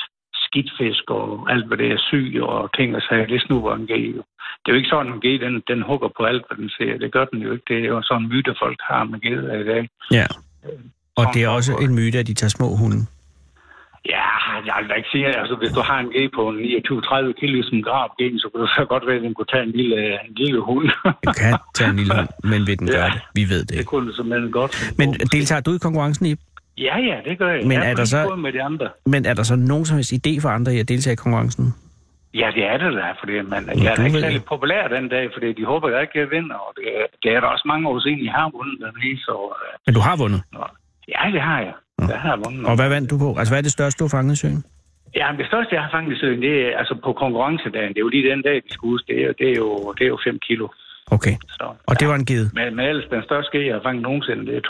skidtfisk og alt, hvad det er syg og ting og sager. Det snupper en gede. Det er jo ikke sådan, en gede, den, den hugger på alt, hvad den ser. Det gør den jo ikke. Det er jo sådan en myte, folk har med geder i dag. Ja. Og det er også en myte, at de tager små hunde. Ja, jeg vil ikke sige, altså hvis du har en G på 29-30 kilo som grab gen, så kunne det så godt være, at den kunne tage en lille, en lille hund. den kan tage en lille hund, men vil den ja, gøre det? Vi ved det ikke. Det kunne det simpelthen godt. Men deltager du i konkurrencen i? Ja, ja, det gør jeg. Men jeg er, der så, med de andre. men er der så nogen som helst idé for andre i at deltage i konkurrencen? Ja, det er det der, fordi man, ja, jeg er ikke særlig populær den dag, fordi de håber, jeg ikke kan vinde, og det, det er der også mange år siden, jeg har vundet den så... Uh, men du har vundet? Ja, det har jeg. Det har jeg vundet. Og hvad vandt du på? Altså, hvad er det største, du har fanget i søen? Ja, det største, jeg har fanget i søen, det er altså på konkurrencedagen. Det er jo lige den dag, vi skal huske. Det er, det er, jo, det er jo 5 kilo. Okay. Så, og det var en ged? Men, men ellers, den største ske, jeg har fanget nogensinde, det er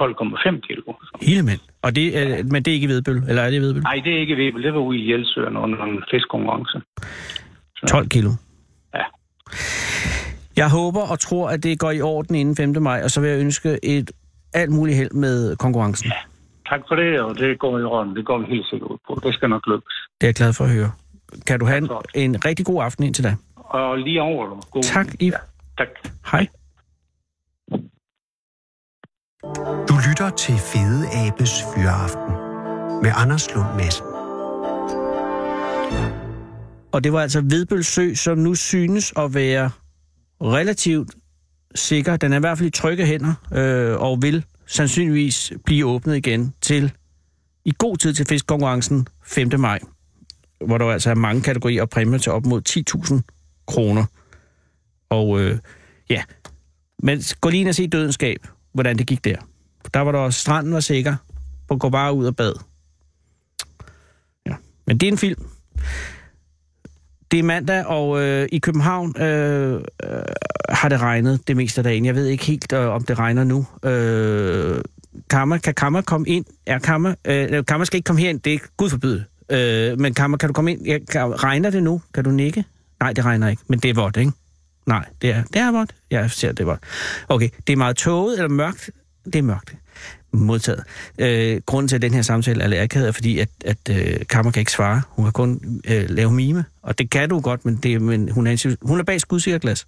12,5 kilo. Hele mænd? Og det, er, men det er ikke vedbøl, eller er det vedbøl? Nej, det er ikke vedbøl. Det var ude i Hjælsøen under en fiskkonkurrence. 12 kilo? Ja. Jeg håber og tror, at det går i orden inden 5. maj, og så vil jeg ønske et alt muligt held med konkurrencen. Ja. Tak for det, og det går i orden. Det går vi helt sikkert ud på. Det skal nok lykkes. Det er jeg glad for at høre. Kan du have en, en rigtig god aften indtil da? Og lige over dig. God tak, Ip. Ja, tak. Hej. Du lytter til Fede Abes Fyraften med Anders Lund Madsen. Og det var altså Vedbøl Sø, som nu synes at være relativt sikker. Den er i hvert fald i trygge hænder, øh, og vil sandsynligvis blive åbnet igen til i god tid til fiskkonkurrencen 5. maj, hvor der altså er mange kategorier og præmier til op mod 10.000 kroner. Og øh, ja, men gå lige ind og se dødenskab, hvordan det gik der. Der var der også, stranden var sikker, og gå bare ud og bad. Ja, men det er en film. Det er mandag, og øh, i København øh, øh, har det regnet det meste af dagen. Jeg ved ikke helt, øh, om det regner nu. Øh, Kammer, kan Kammer komme ind? Er Kammer, øh, øh Kammer skal ikke komme herind, det er Gud forbyde. Øh, men Kammer, kan du komme ind? Ja, kan, regner det nu? Kan du nikke? Nej, det regner ikke, men det er vådt, ikke? Nej, det er, det er vådt. Ja, jeg ser, det er vådt. Okay, det er meget tåget eller mørkt? Det er mørkt. Modtaget. Øh, grunden til, at den her samtale er akavet, er fordi, at, at øh, Kammer kan ikke svare. Hun kan kun øh, lave mime, og det kan du godt, men, det, men hun, er, hun er bag skudsikkerglas.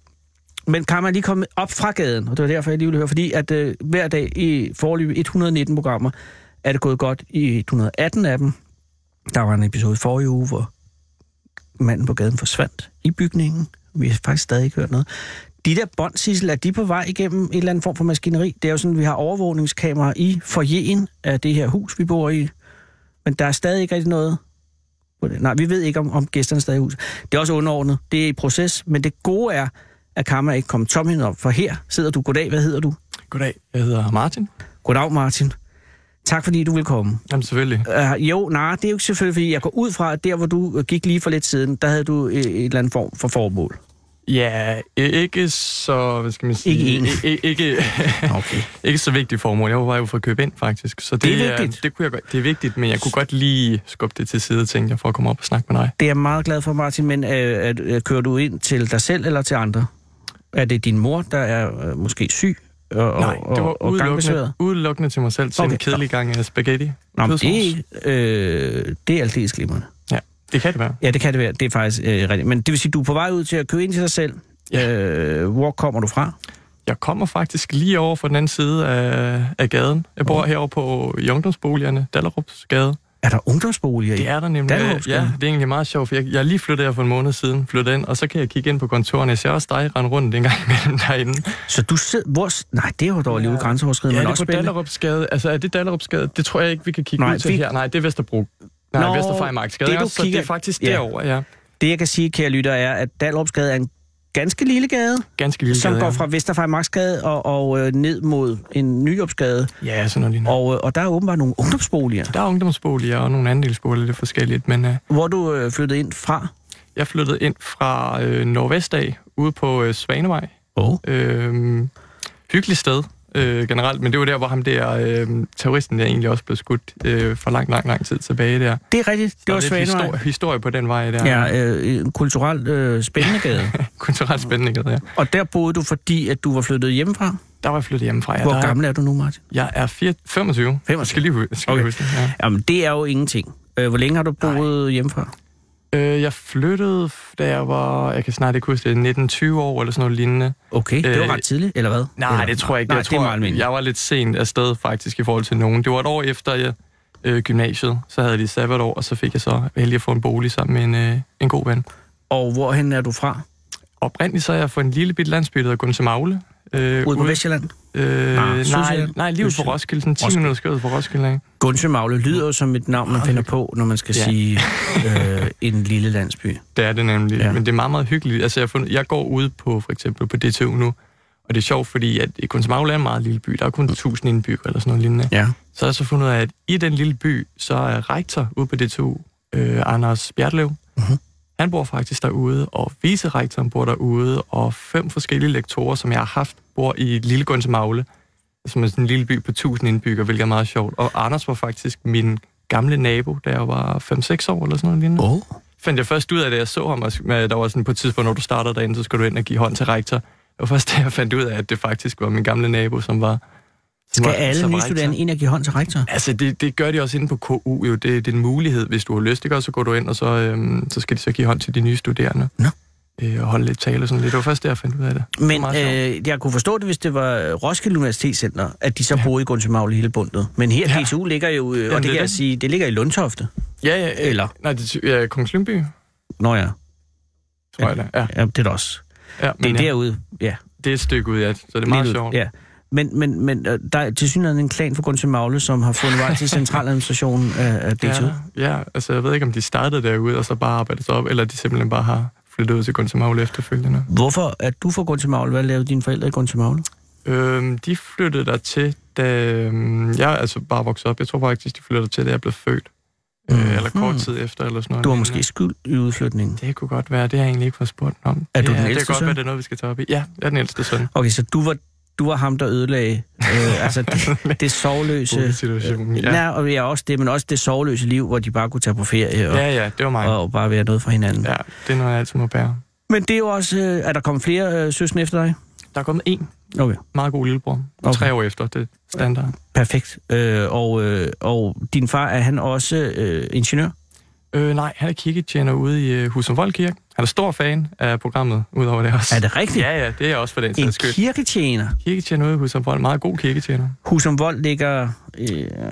Men Kammer er lige kommet op fra gaden, og det var derfor, jeg lige ville høre, fordi at øh, hver dag i forløb 119 programmer er det gået godt i 118 af dem. Der var en episode i forrige uge, hvor manden på gaden forsvandt i bygningen. Vi har faktisk stadig ikke hørt noget. De der bånd, Sissel, er de på vej igennem en eller anden form for maskineri? Det er jo sådan, at vi har overvågningskamera i forjen af det her hus, vi bor i. Men der er stadig ikke rigtig noget Nej, vi ved ikke, om, om gæsterne er stadig i huset. Det er også underordnet. Det er i proces. Men det gode er, at kameraet ikke kommet tomhændet op. For her sidder du. Goddag, hvad hedder du? Goddag, jeg hedder Martin. Goddag, Martin. Tak fordi du vil komme. Jamen selvfølgelig. Uh, jo, nej, det er jo selvfølgelig, fordi jeg går ud fra, at der, hvor du gik lige for lidt siden, der havde du et, et eller andet form for formål. Ja, ikke så, hvad skal man sige... Ikke en. Ikke, ikke, okay. ikke så vigtigt formål. Jeg var jo fra at købe ind, faktisk. Så det, det er vigtigt. Det, kunne jeg godt, det er vigtigt, men jeg kunne godt lige skubbe det til side, tænkte jeg, for at komme op og snakke med dig. Det er jeg meget glad for, Martin, men øh, at, kører du ind til dig selv eller til andre? Er det din mor, der er øh, måske syg? Og, Nej, det var og, og udelukkende, udelukkende til mig selv til Okay. en kedelig gang af spaghetti. Nå, det, øh, det er aldeles glimrende. Ja, det kan det være. Ja, det kan det være. Det er faktisk øh, rigtigt. Men det vil sige, du er på vej ud til at købe ind til dig selv. Ja. Øh, hvor kommer du fra? Jeg kommer faktisk lige over fra den anden side af, af gaden. Jeg bor herovre på i ungdomsboligerne, Dallerups gade. Er der ungdomsboliger i? Det er der nemlig. Ja, det er egentlig meget sjovt, for jeg, jeg lige flyttet her for en måned siden, flyttet ind, og så kan jeg kigge ind på kontoren. Jeg ser også dig rende rundt en gang imellem derinde. Så du sidder... Hvor, nej, det er jo dog alligevel grænseoverskridende, Ja, men det er også på. Dallerupsgade. Altså, er det Dallerupsgade? Det tror jeg ikke, vi kan kigge Nej, ud til vi- her. Nej, det er Vesterbro. Nej, Nå, Vesterfejmarksgade. det, du også, så det kigger- er faktisk Ja. derovre, ja. Det, jeg kan sige, kære lytter, er, at Dalrupsgade er en ganske lille gade, Ganske lille som gade, går ja. fra Vesterfejmarksgade og, og øh, ned mod en Nyopsgade. Ja, sådan noget lignende. Og, øh, og der er åbenbart nogle ungdomsboliger, Der er ungdomsboliger og nogle andelsboliger, lidt forskelligt, men uh, hvor du øh, flyttede ind fra. jeg flyttede ind fra øh, Nordvest af, ude på øh, Svanevej. Oh. Øh, hyggeligt sted øh, generelt, men det var der, hvor ham der øh, terroristen der egentlig også blev skudt øh, for lang, lang, lang tid tilbage der. Det er rigtigt. Det var Svanevej. historie, historie på den vej der. Ja, øh, en kulturelt øh, spændende gade. Kulturelt spændende gade, ja. og der boede du, fordi at du var flyttet hjemmefra. Der var jeg flyttet hjemmefra. Ja, Hvor der gammel er du nu, Martin? Jeg er 4, 25. 25. Jeg skal lige, skal Okay. huske det, ja. Jamen, det er jo ingenting. Øh, hvor længe har du boet hjemmefra? Øh, jeg flyttede, da jeg var, jeg kan snart ikke huske det, 19-20 år eller sådan noget lignende. Okay, det var Øh, ret tidligt, eller hvad? Nej, eller? det tror jeg ikke. Nej, jeg det er tror, meget almindeligt. Jeg var lidt sent afsted faktisk i forhold til nogen. Det var et år efter jeg, øh, gymnasiet, så havde de sabbatår, og så fik jeg så heldig at få en bolig sammen med en, øh, en god ven. Og hvorhen er du fra? Oprindeligt så er jeg fra en lille bit landsby, der hedder Gunse Øh, Ude på Vestjylland? Øh, Nej, nej, nej, lige ud på. Roskilde, sådan 10 Roskilde. minutter skød på Roskilde, ikke? Gunse Magle lyder jo som et navn, man finder på, når man skal Ja. sige øh, en lille landsby. Det er det nemlig, Ja. men det er meget, meget hyggeligt. Altså, jeg, fundet, jeg går ud på, for eksempel på DTU nu, og det er sjovt, fordi at i Kunstmagle er en meget lille by. Der er kun 1000 indbyggere eller sådan noget lignende. Ja. Så har jeg så fundet ud af, at i den lille by, så er rektor ude på DTU, øh, Anders Bjertlev. Mhm. Han bor faktisk derude, og vicerektoren bor derude, og fem forskellige lektorer, som jeg har haft, bor i Lille Gundsmagle, som er sådan en lille by på 1000 indbyggere, hvilket er meget sjovt. Og Anders var faktisk min gamle nabo, da jeg var 5-6 år eller sådan noget lignende. Oh. Fandt jeg først ud af, da jeg så ham, og med- der var sådan på et tidspunkt, når du starter derinde, så skal du ind og give hånd til rektor. Var først, da jeg fandt ud af, at det faktisk var min gamle nabo, som var... Skal alle nye studerende ind og give hånd til rektor? Altså, det, det gør de også inde på KU jo. Det, det er en mulighed, hvis du har lyst, ikke? Og så går du ind, og så, øhm, så skal de så give hånd til de nye studerende. Nå. Øh, og holde lidt tale og sådan lidt. Det var først, der jeg fandt ud af det. det Men sjovt. øh, jeg kunne forstå det, hvis det var Roskilde Universitetscenter, at de så boede i Gunse Magle hele bundet. Men her, Ja. DTU ligger jo, øh, og Jamen, det det kan jeg det. sige, det ligger i Lundtofte. ja, ja, øh, eller? Nej, det er ja, Kongens Lyngby. Nå ja. tror jeg det. Ja, Ja, det er det også. ja, Det men er ja, derude, ja. det er et stykke ud, ja. Så det er meget sjovt. Ja. Men, men, men øh, der er til synligheden en klan for Gunsø Magle, som har fundet vej til centraladministrationen af, af DTU. Ja, ja, altså jeg ved ikke, om de startede derude, og så bare arbejdede sig op, eller de simpelthen bare har flyttet ud til Gunsamagle efterfølgende. Hvorfor er du fra Gunsø Magle? Hvad lavede dine forældre i Gunsø Magle? Øhm, de flyttede der til, da øhm, jeg altså bare voksede op. Jeg tror faktisk, de flyttede til, da jeg blev født. Mm. Øh, eller kort tid efter, eller sådan noget. Du var måske skyld i udflytningen. Det kunne godt være. Det har jeg egentlig ikke fået spurgt om. Er du det, den Det ældste kan godt søn? være, det er noget, vi skal tage op i. Ja, jeg er den ældste søn. Okay, så du var, du var ham, der ødelagde øh, altså det, det sovløse... situationen. Ja. Nej, og ja, også det, men også det sovløse liv, hvor de bare kunne tage på ferie og, ja, ja, det var mig. og, og bare være noget for hinanden. Ja. Det er noget, jeg altid må bære. Men det er jo også... Øh, er der kommet flere øh, søskende efter dig? Der er kommet en Okay, meget god lillebror. Okay. Tre år efter, det er standard. perfekt. Øh, og, øh, og din far, er han også øh, ingeniør? Øh, nej, han er kirketjener ude i øh, Husumvold Kirke. Han er stor fan af programmet, udover det også. Er det rigtigt? Ja, ja, det er også for den En sags skyld. kirketjener. Kirketjener ude i Husumvold. Meget god kirketjener. Husum Vold ligger... Øh,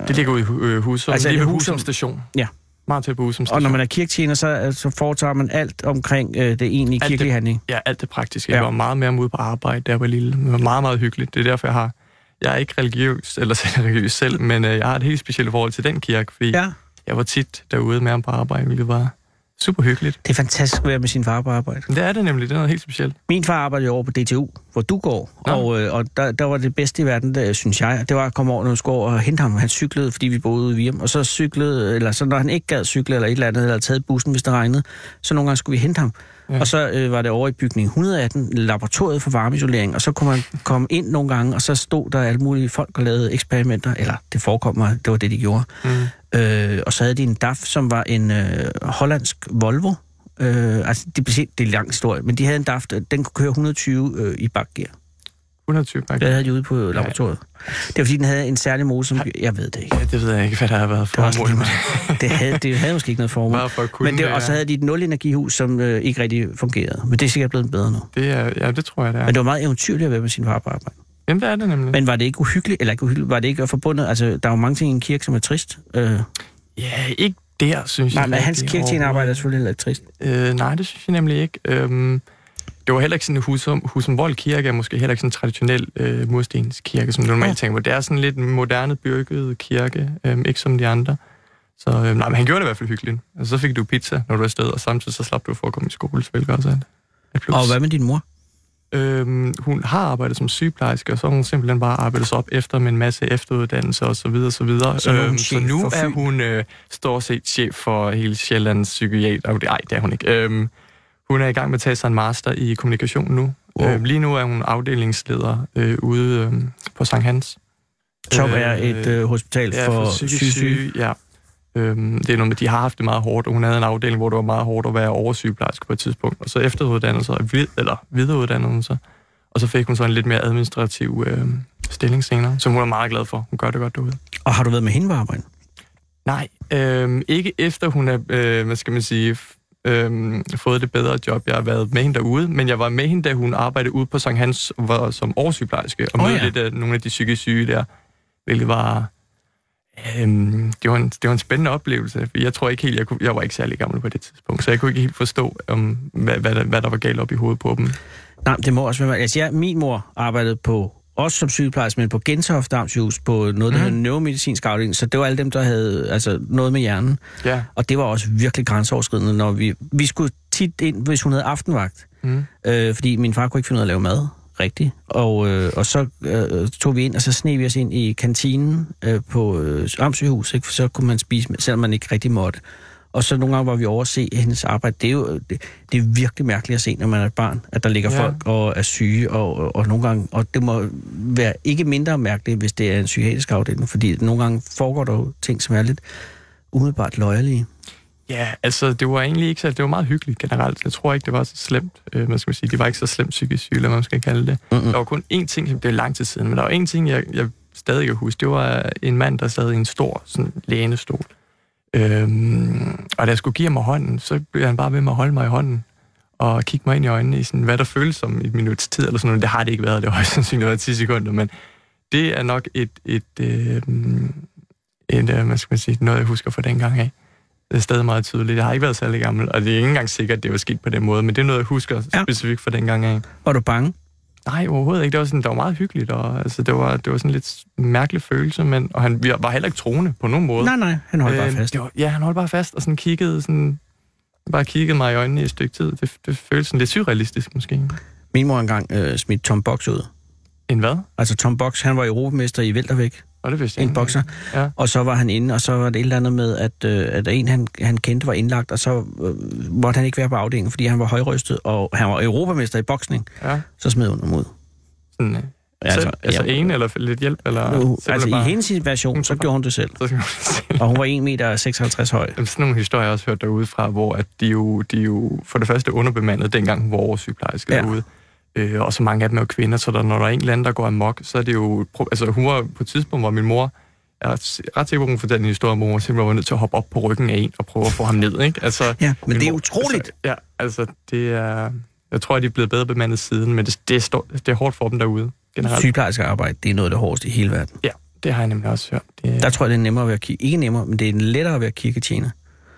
Det ligger ude i øh, Altså, Husum, altså, er lige det ved Husum? Husum station. Ja. Meget tæt på Husum station. og når man er kirketjener, så, øh, så foretager man alt omkring øh, det egentlige Alt kirkelige det- handling. Ja, alt det praktiske. Ja. Jeg var meget mere ude på arbejde, jeg var lille. Det var meget, meget hyggeligt. Det er derfor, jeg har... Jeg er ikke religiøs, eller selv religiøs selv, men øh, jeg har et helt specielt forhold til den kirke, fordi Ja. jeg var tit derude med ham på arbejde, hvilket var super hyggeligt. Det er fantastisk at være med sin far på arbejde. Det er det nemlig. Det er noget helt specielt. Min far arbejdede jo over på DTU, hvor du går, Nå. og, øh, og der, der var det bedste i verden, der, synes jeg, det var at komme over, når du skulle over og hente ham. Han cyklede, fordi vi boede ude i Virum, og så cyklede, eller så når han ikke gad cykle eller et eller andet, eller taget bussen, hvis det regnede, så nogle gange skulle vi hente ham. Ja. Og så øh, var det over i bygning 118, laboratoriet for varmeisolering, og så kunne man komme ind nogle gange, og så stod der alle mulige folk og lavede eksperimenter, eller det forekom mig, det var det, de gjorde. Mm. Øh, og så havde de en DAF, som var en øh, hollandsk Volvo. Øh, altså, det, det er en lang historie, men de havde en DAF, den kunne køre 120 øh, i bakgear. 120 bakker. Det havde de ude på laboratoriet. Det var fordi, den havde en særlig motor, som... Jeg ved det ikke. Ja, det ved jeg ikke, hvad der har været Det, formål med. det, havde, det havde måske ikke noget formål. Bare for at kunne Men det, det, og så havde de et nul-energihus, som øh, ikke rigtig fungerede. Men det er sikkert blevet bedre nu. det er, ja, det tror jeg, det er. Men det var meget eventyrligt at være med sin far på arbejde. Jamen, det er det nemlig. Men var det ikke uhyggeligt? Eller ikke uhyggeligt? Var det ikke forbundet? Altså, der er jo mange ting i en kirke, som er trist. Øh, Ja, ikke der, synes nej, jeg. men hans rigtig kirketjener arbejde er overhovedet. selvfølgelig heller ikke trist. Øh, nej, det synes jeg nemlig ikke. Øhm, det var heller ikke sådan en Husum, Husumvold Kirke, er måske heldelig ikke sådan en traditionel øh, murstenskirke, som du normalt Ja. tænker på. Det er sådan lidt en moderne byrket kirke, øhm, ikke som de andre. Så øhm, nej, men han gjorde det i hvert fald hyggeligt. Altså, så fik du pizza, når du er afsted, og samtidig så slap du for at komme i skole, hvilket også er et- plus. Og hvad med din mor? Øhm, hun har arbejdet som sygeplejerske, og så har hun simpelthen bare arbejdet sig op efter med en masse efteruddannelse og så videre, og så videre. Så nu er hun øhm, så nu er hun øh, stort set chef for hele Sjællands psykiater. Nej, det er hun ikke. Øhm, hun er i gang med at tage sig en master i kommunikation nu. Wow. Øhm, lige nu er hun afdelingsleder øh, ude øh, på Sankt Hans. Som Øh, er et øh, hospital Ja, for, for psykisk syge. syge. Ja. Øhm, det er noget med, de har haft det meget hårdt, og hun havde en afdeling, hvor det var meget hårdt at være oversygeplejerske på et tidspunkt. Og så efteruddannede sig, eller videreuddannede hun sig. Og så fik hun så en lidt mere administrativ øh, stilling senere, som hun er meget glad for. Hun gør det godt derude. Og har du været med hende på arbejde? Nej, øh, ikke efter hun er, øh, hvad skal man sige, f- øh, fået det bedre job. Jeg har været med hende derude, men jeg var med hende, da hun arbejdede ude på Sankt Hans var som oversygeplejerske, og oh, mødte ja. lidt af nogle af de psykisk syge der, hvilket var... Øhm, det, var en, det var en spændende oplevelse, for jeg tror ikke helt, jeg, kunne, jeg var ikke særlig gammel på det tidspunkt, så jeg kunne ikke helt forstå, um, hvad, hvad, der, hvad der var galt op i hovedet på dem. Nej, det må også være... Altså, jeg, min mor arbejdede på også som sygeplejerske, men på Gentofte Amtshus, på noget, der mm. hedder neuromedicinsk afdeling, så det var alle dem, der havde altså, noget med hjernen. Ja. Og det var også virkelig grænseoverskridende, når vi... Vi skulle tit ind, hvis hun havde aftenvagt, Mm. øh, fordi min far kunne ikke finde ud af at lave mad rigtigt. Og, øh, og så øh, tog vi ind, og så sneg vi os ind i kantinen øh, på øh, Amtshus, ikke? for så kunne man spise, selvom man ikke rigtig måtte. Og så nogle gange var vi over at se hendes arbejde. Det er jo det, det er virkelig mærkeligt at se, når man er et barn, at der ligger Ja. folk og er syge, og, og, og nogle gange, og det må være ikke mindre mærkeligt, hvis det er en psykiatrisk afdeling, fordi nogle gange foregår der jo ting, som er lidt umiddelbart løjerlige. Ja, altså det var egentlig ikke så, det var meget hyggeligt generelt. Jeg tror ikke, det var så slemt. Øh, man skal sige, de var ikke så slemt psykisk syge, eller hvad man skal kalde det. Mm-mm. Der var kun én ting, som det er lang tid siden, men der var en ting, jeg, jeg stadig kan huske. Det var en mand, der sad i en stor sådan, lænestol. Øhm, og da jeg skulle give ham hånden, så blev han bare ved med at holde mig i hånden og kigge mig ind i øjnene i sådan, hvad der føles som et minuts tid eller sådan noget. Det har det ikke været, det har højst sandsynligt været 10 sekunder, men det er nok et, et, øh, et øh, hvad skal man sige, noget, jeg husker fra dengang af. Det er stadig meget tydeligt. Jeg har ikke været særlig gammel, og det er ikke engang sikkert, at det var sket på den måde, men det er noget, jeg husker Ja. specifikt fra den gang af. Var du bange? Nej, overhovedet ikke. Det var, sådan, det var meget hyggeligt, og altså, det, var, det var sådan en lidt mærkelig følelse, men og han var heller ikke troende på nogen måde. Nej, nej, han holdt bare Øhm, fast. Var, ja, han holdt bare fast og sådan kiggede, sådan, bare kiggede mig i øjnene i et stykke tid. Det, det føltes sådan lidt surrealistisk måske. Min mor engang øh, smidt Tom Box ud. En hvad? Altså Tom Box, han var europamester i Væltervæk, Og det vidste jeg en bokser. Ja. Og så var han inde, og så var det et eller andet med, at, øh, at en, han, han kendte, var indlagt, og så øh, måtte han ikke være på afdelingen, fordi han var højrystet, og han var europamester i boksning. Ja. Så smed hun ham ud. Sådan, Ja, altså, altså, altså ja. en eller lidt hjælp? Eller Nu, altså bare, i hendes version, så gjorde hun det selv. Så skal man se. Og hun var 1,56 meter høj. Jamen, sådan nogle historier jeg også hørt derude fra, hvor at de, jo, de jo for det første underbemandet, dengang hun var oversygeplejerske ja. derude. Øh, og så mange af dem er jo kvinder, så der, når der er en eller anden, der går amok, så er det jo... Altså, hun var på et tidspunkt, hvor min mor... Jeg er ret sikker på, at hun fortalte en historie, hvor hun simpelthen var nødt til at hoppe op på ryggen af en og prøve at få ham ned, ikke? Altså, Ja, men det er mor- utroligt. Altså, ja, altså, det er... Jeg tror, at de er blevet bedre bemandet siden, men det, det, er, stor, det er hårdt for dem derude, generelt. Sygeplejerske arbejde, det er noget af det hårdeste i hele verden. Ja, det har jeg nemlig også hørt. Det, Der tror jeg, det er nemmere at være Ikke nemmere, men det er lettere at være kirketjener.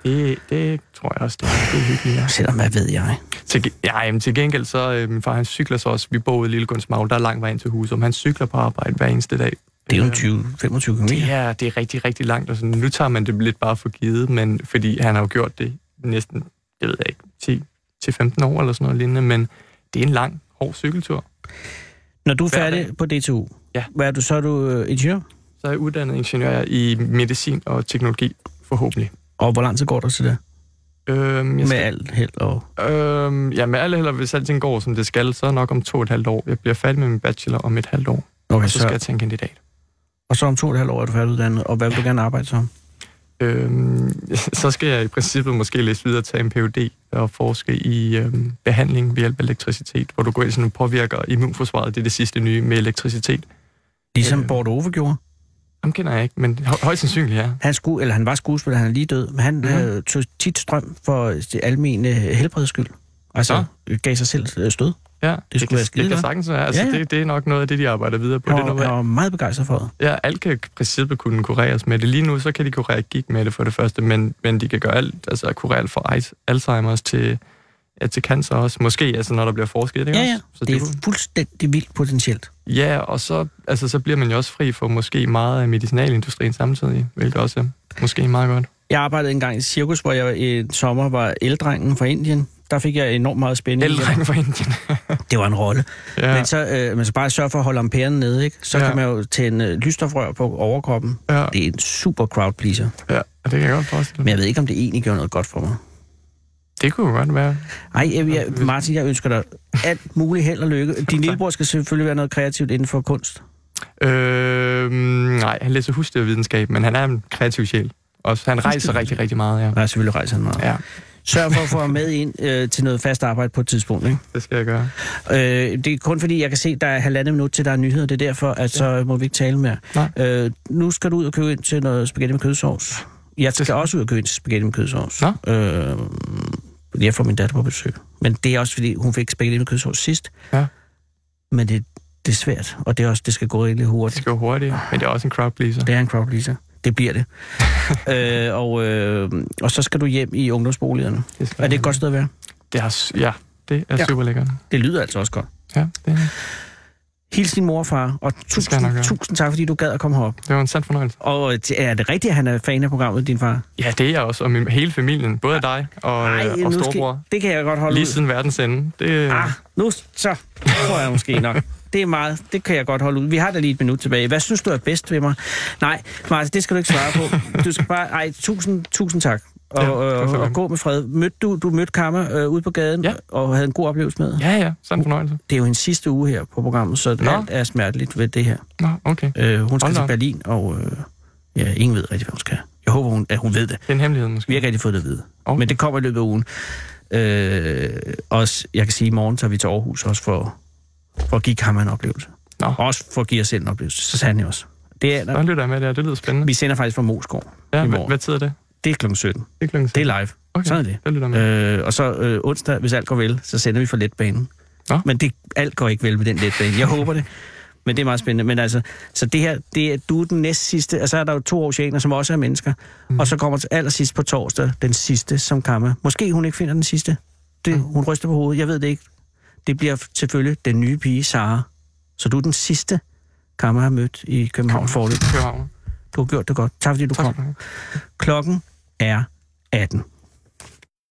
Det, det tror jeg også, det er, det er hyggeligt, ja. Selvom, hvad ved jeg? Til, ja, jamen, til gengæld så, øh, min far han cykler så også, vi bor ude i Lille der er lang vej ind til huset, om han cykler på arbejde hver eneste dag. Det er jo Øh, en 20-25 km. det er, det er rigtig, rigtig langt, og sådan, nu tager man det lidt bare for givet, men fordi han har jo gjort det næsten, jeg ved ikke, 10 til 15 år eller sådan noget lignende, men det er en lang, hård cykeltur. Når du er færdig dag. på DTU, Ja. hvad er du, så er du øh, ingeniør? Så er jeg uddannet ingeniør i medicin og teknologi, forhåbentlig. Og hvor lang tid går der til det? Øhm, jeg Med skal, alt held og... øhm, ja, med alle heller, hvis alting går, som det skal, så nok om to og et halvt år. Jeg bliver færdig med min bachelor om et halvt år, Okay, og så skal så, jeg til en kandidat. og så om to og et halvt år er du færdiguddannet, og hvad vil du gerne arbejde som? Øhm, så skal jeg i princippet måske læse videre og tage en Ph.D. og forske i øhm, behandling ved hjælp af elektricitet, hvor du går ind og påvirker immunforsvaret. Det er det sidste nye med elektricitet. Ligesom Øh. Bort Ove gjorde. Ham kender jeg ikke, men hø- højst sandsynligt, ja. Han, skulle, eller han var skuespiller, han er lige død, men han Mhm. øh, tog tit strøm for det almene helbreds skyld. Altså, gav sig selv øh, stød. ja det, skulle kan, være skide det kan sagtens være. Altså, Ja, ja. Det, det er nok noget af det, de arbejder videre på. Han Det er noget, han var meget begejstret for det. ja, alt kan i princippet kunne kureres med det. Lige nu, så kan de kurere gik med det for det første, men, men de kan gøre alt, altså kurere alt fra Alzheimer's til, ja, til cancer også. Måske, altså når der bliver forsket i det, Ja, ikke ja. også? Så Det kunne- er fuldstændig vildt potentielt. Ja, og så, altså, så bliver man jo også fri for måske meget af medicinalindustrien samtidig, hvilket også er måske meget godt. Jeg arbejdede engang i et cirkus, hvor jeg i sommer var eldrengen fra Indien. Der fik jeg enormt meget spænding. Eldreng for Indien. Det var en rolle. Ja. Men så øh, man skal bare sørge for at holde amperen nede, ikke? Så ja. Kan man jo tænde øh, lysstofrør på overkroppen. ja, Det er en super crowd pleaser. ja, det kan jeg godt forestille Men mig. jeg ved ikke, om det egentlig gør noget godt for mig. Det kunne jo godt være. Ej, jeg, jeg, Martin, jeg ønsker dig alt muligt held og lykke. Din lillebror skal selvfølgelig være noget kreativt inden for kunst. Øh, nej, han læser husdyrvidenskab, men han er en kreativ sjæl. Også, han rejser rigtig, rigtig meget, ja. Nej, selvfølgelig rejser han meget. Ja, Sørg for at få ham med ind øh, til noget fast arbejde på et tidspunkt. Ikke? det skal jeg gøre. Øh, det er kun fordi, jeg kan se, der er halvandet minut til, der er nyheder. Det er derfor, at så må vi ikke tale mere. Nej. Øh, nu skal du ud og købe ind til noget spaghetti med kødsovs. Jeg skal også ud og købe ind til spaghetti med kødsovs. Nå. Øh, jeg får min datter på besøg. Men det er også fordi, hun fik spaghetti kødsovs sidst. Ja. Men det, det er svært, og det, er også, det skal gå rigtig Det hurtigt. skal gå hurtigt, men det er også en crowd pleaser. Det er en crowd pleaser. Det bliver det. øh, og, øh, og så skal du hjem i ungdomsboligerne. Det Er det et godt sted at være? Det er, ja, det er Ja. super lækkert. Det lyder altså også godt. Ja, det, er- Hils din mor og far, og tusind, tusind tak, fordi du gad at komme herop. det var en sand fornøjelse. Og øh, er det rigtigt, at han er fan af programmet, din far? Ja, det er jeg også, og min, hele familien. Både dig og, Ej, og nu skal- storebror. Det kan jeg godt holde Lige ud. siden verdens ende. Det, Ah, nu så tror jeg måske nok. Det er meget, det kan jeg godt holde ud. Vi har da lige et minut tilbage. Hvad synes du er bedst ved mig? Nej, Martin, det skal du ikke svare på. Du skal bare, ej, tusind, tusind tak. Og, Ja, og, og gå med fred. Mødte du, du mødte Kammer øh, ude på gaden, Ja. og havde en god oplevelse med? Ja, ja, sådan en fornøjelse. Det er jo en sidste uge her på programmet, så Nå. alt er smerteligt ved det her. Nå, okay. Øh, hun skal Hold til op. Berlin, og øh, ja, ingen ved rigtig, hvad hun skal. Jeg håber, hun, at hun ved det. Det er en hemmelighed måske. Vi har ikke rigtig fået det at vide. Okay. Men det kommer i løbet af ugen. Øh, også, jeg kan sige, at i morgen tager vi til Aarhus også for, for at give Kammer en oplevelse. Nå. Også for at give os selv en oplevelse. Så sandelig også. Det er, Så lytter jeg med det her. Det lyder spændende. vi sender faktisk fra Moskov Ja, i morgen. hvad tid er det? Det er kl. 17. Det er klokken Det er live. Okay, Sådan er det. det lytter jeg med. Øh, og så øh, onsdag, hvis alt går vel, så sender vi fra letbanen. Nå. Men det, alt går ikke vel med den letbane. Jeg håber det. Men det er meget spændende. Men altså, så det her, det er, du er den næst sidste, og så er der jo to oceaner, som også er mennesker. Mm. Og så kommer til allersidst på torsdag den sidste, som kommer. Måske hun ikke finder den sidste. Det, hun ryster på hovedet, jeg ved det ikke. Det bliver selvfølgelig den nye pige, Sara. Så du er den sidste, Kammer har mødt i København forløb. København. Du har gjort det godt. Tak fordi du Tak. kom. Klokken er 18.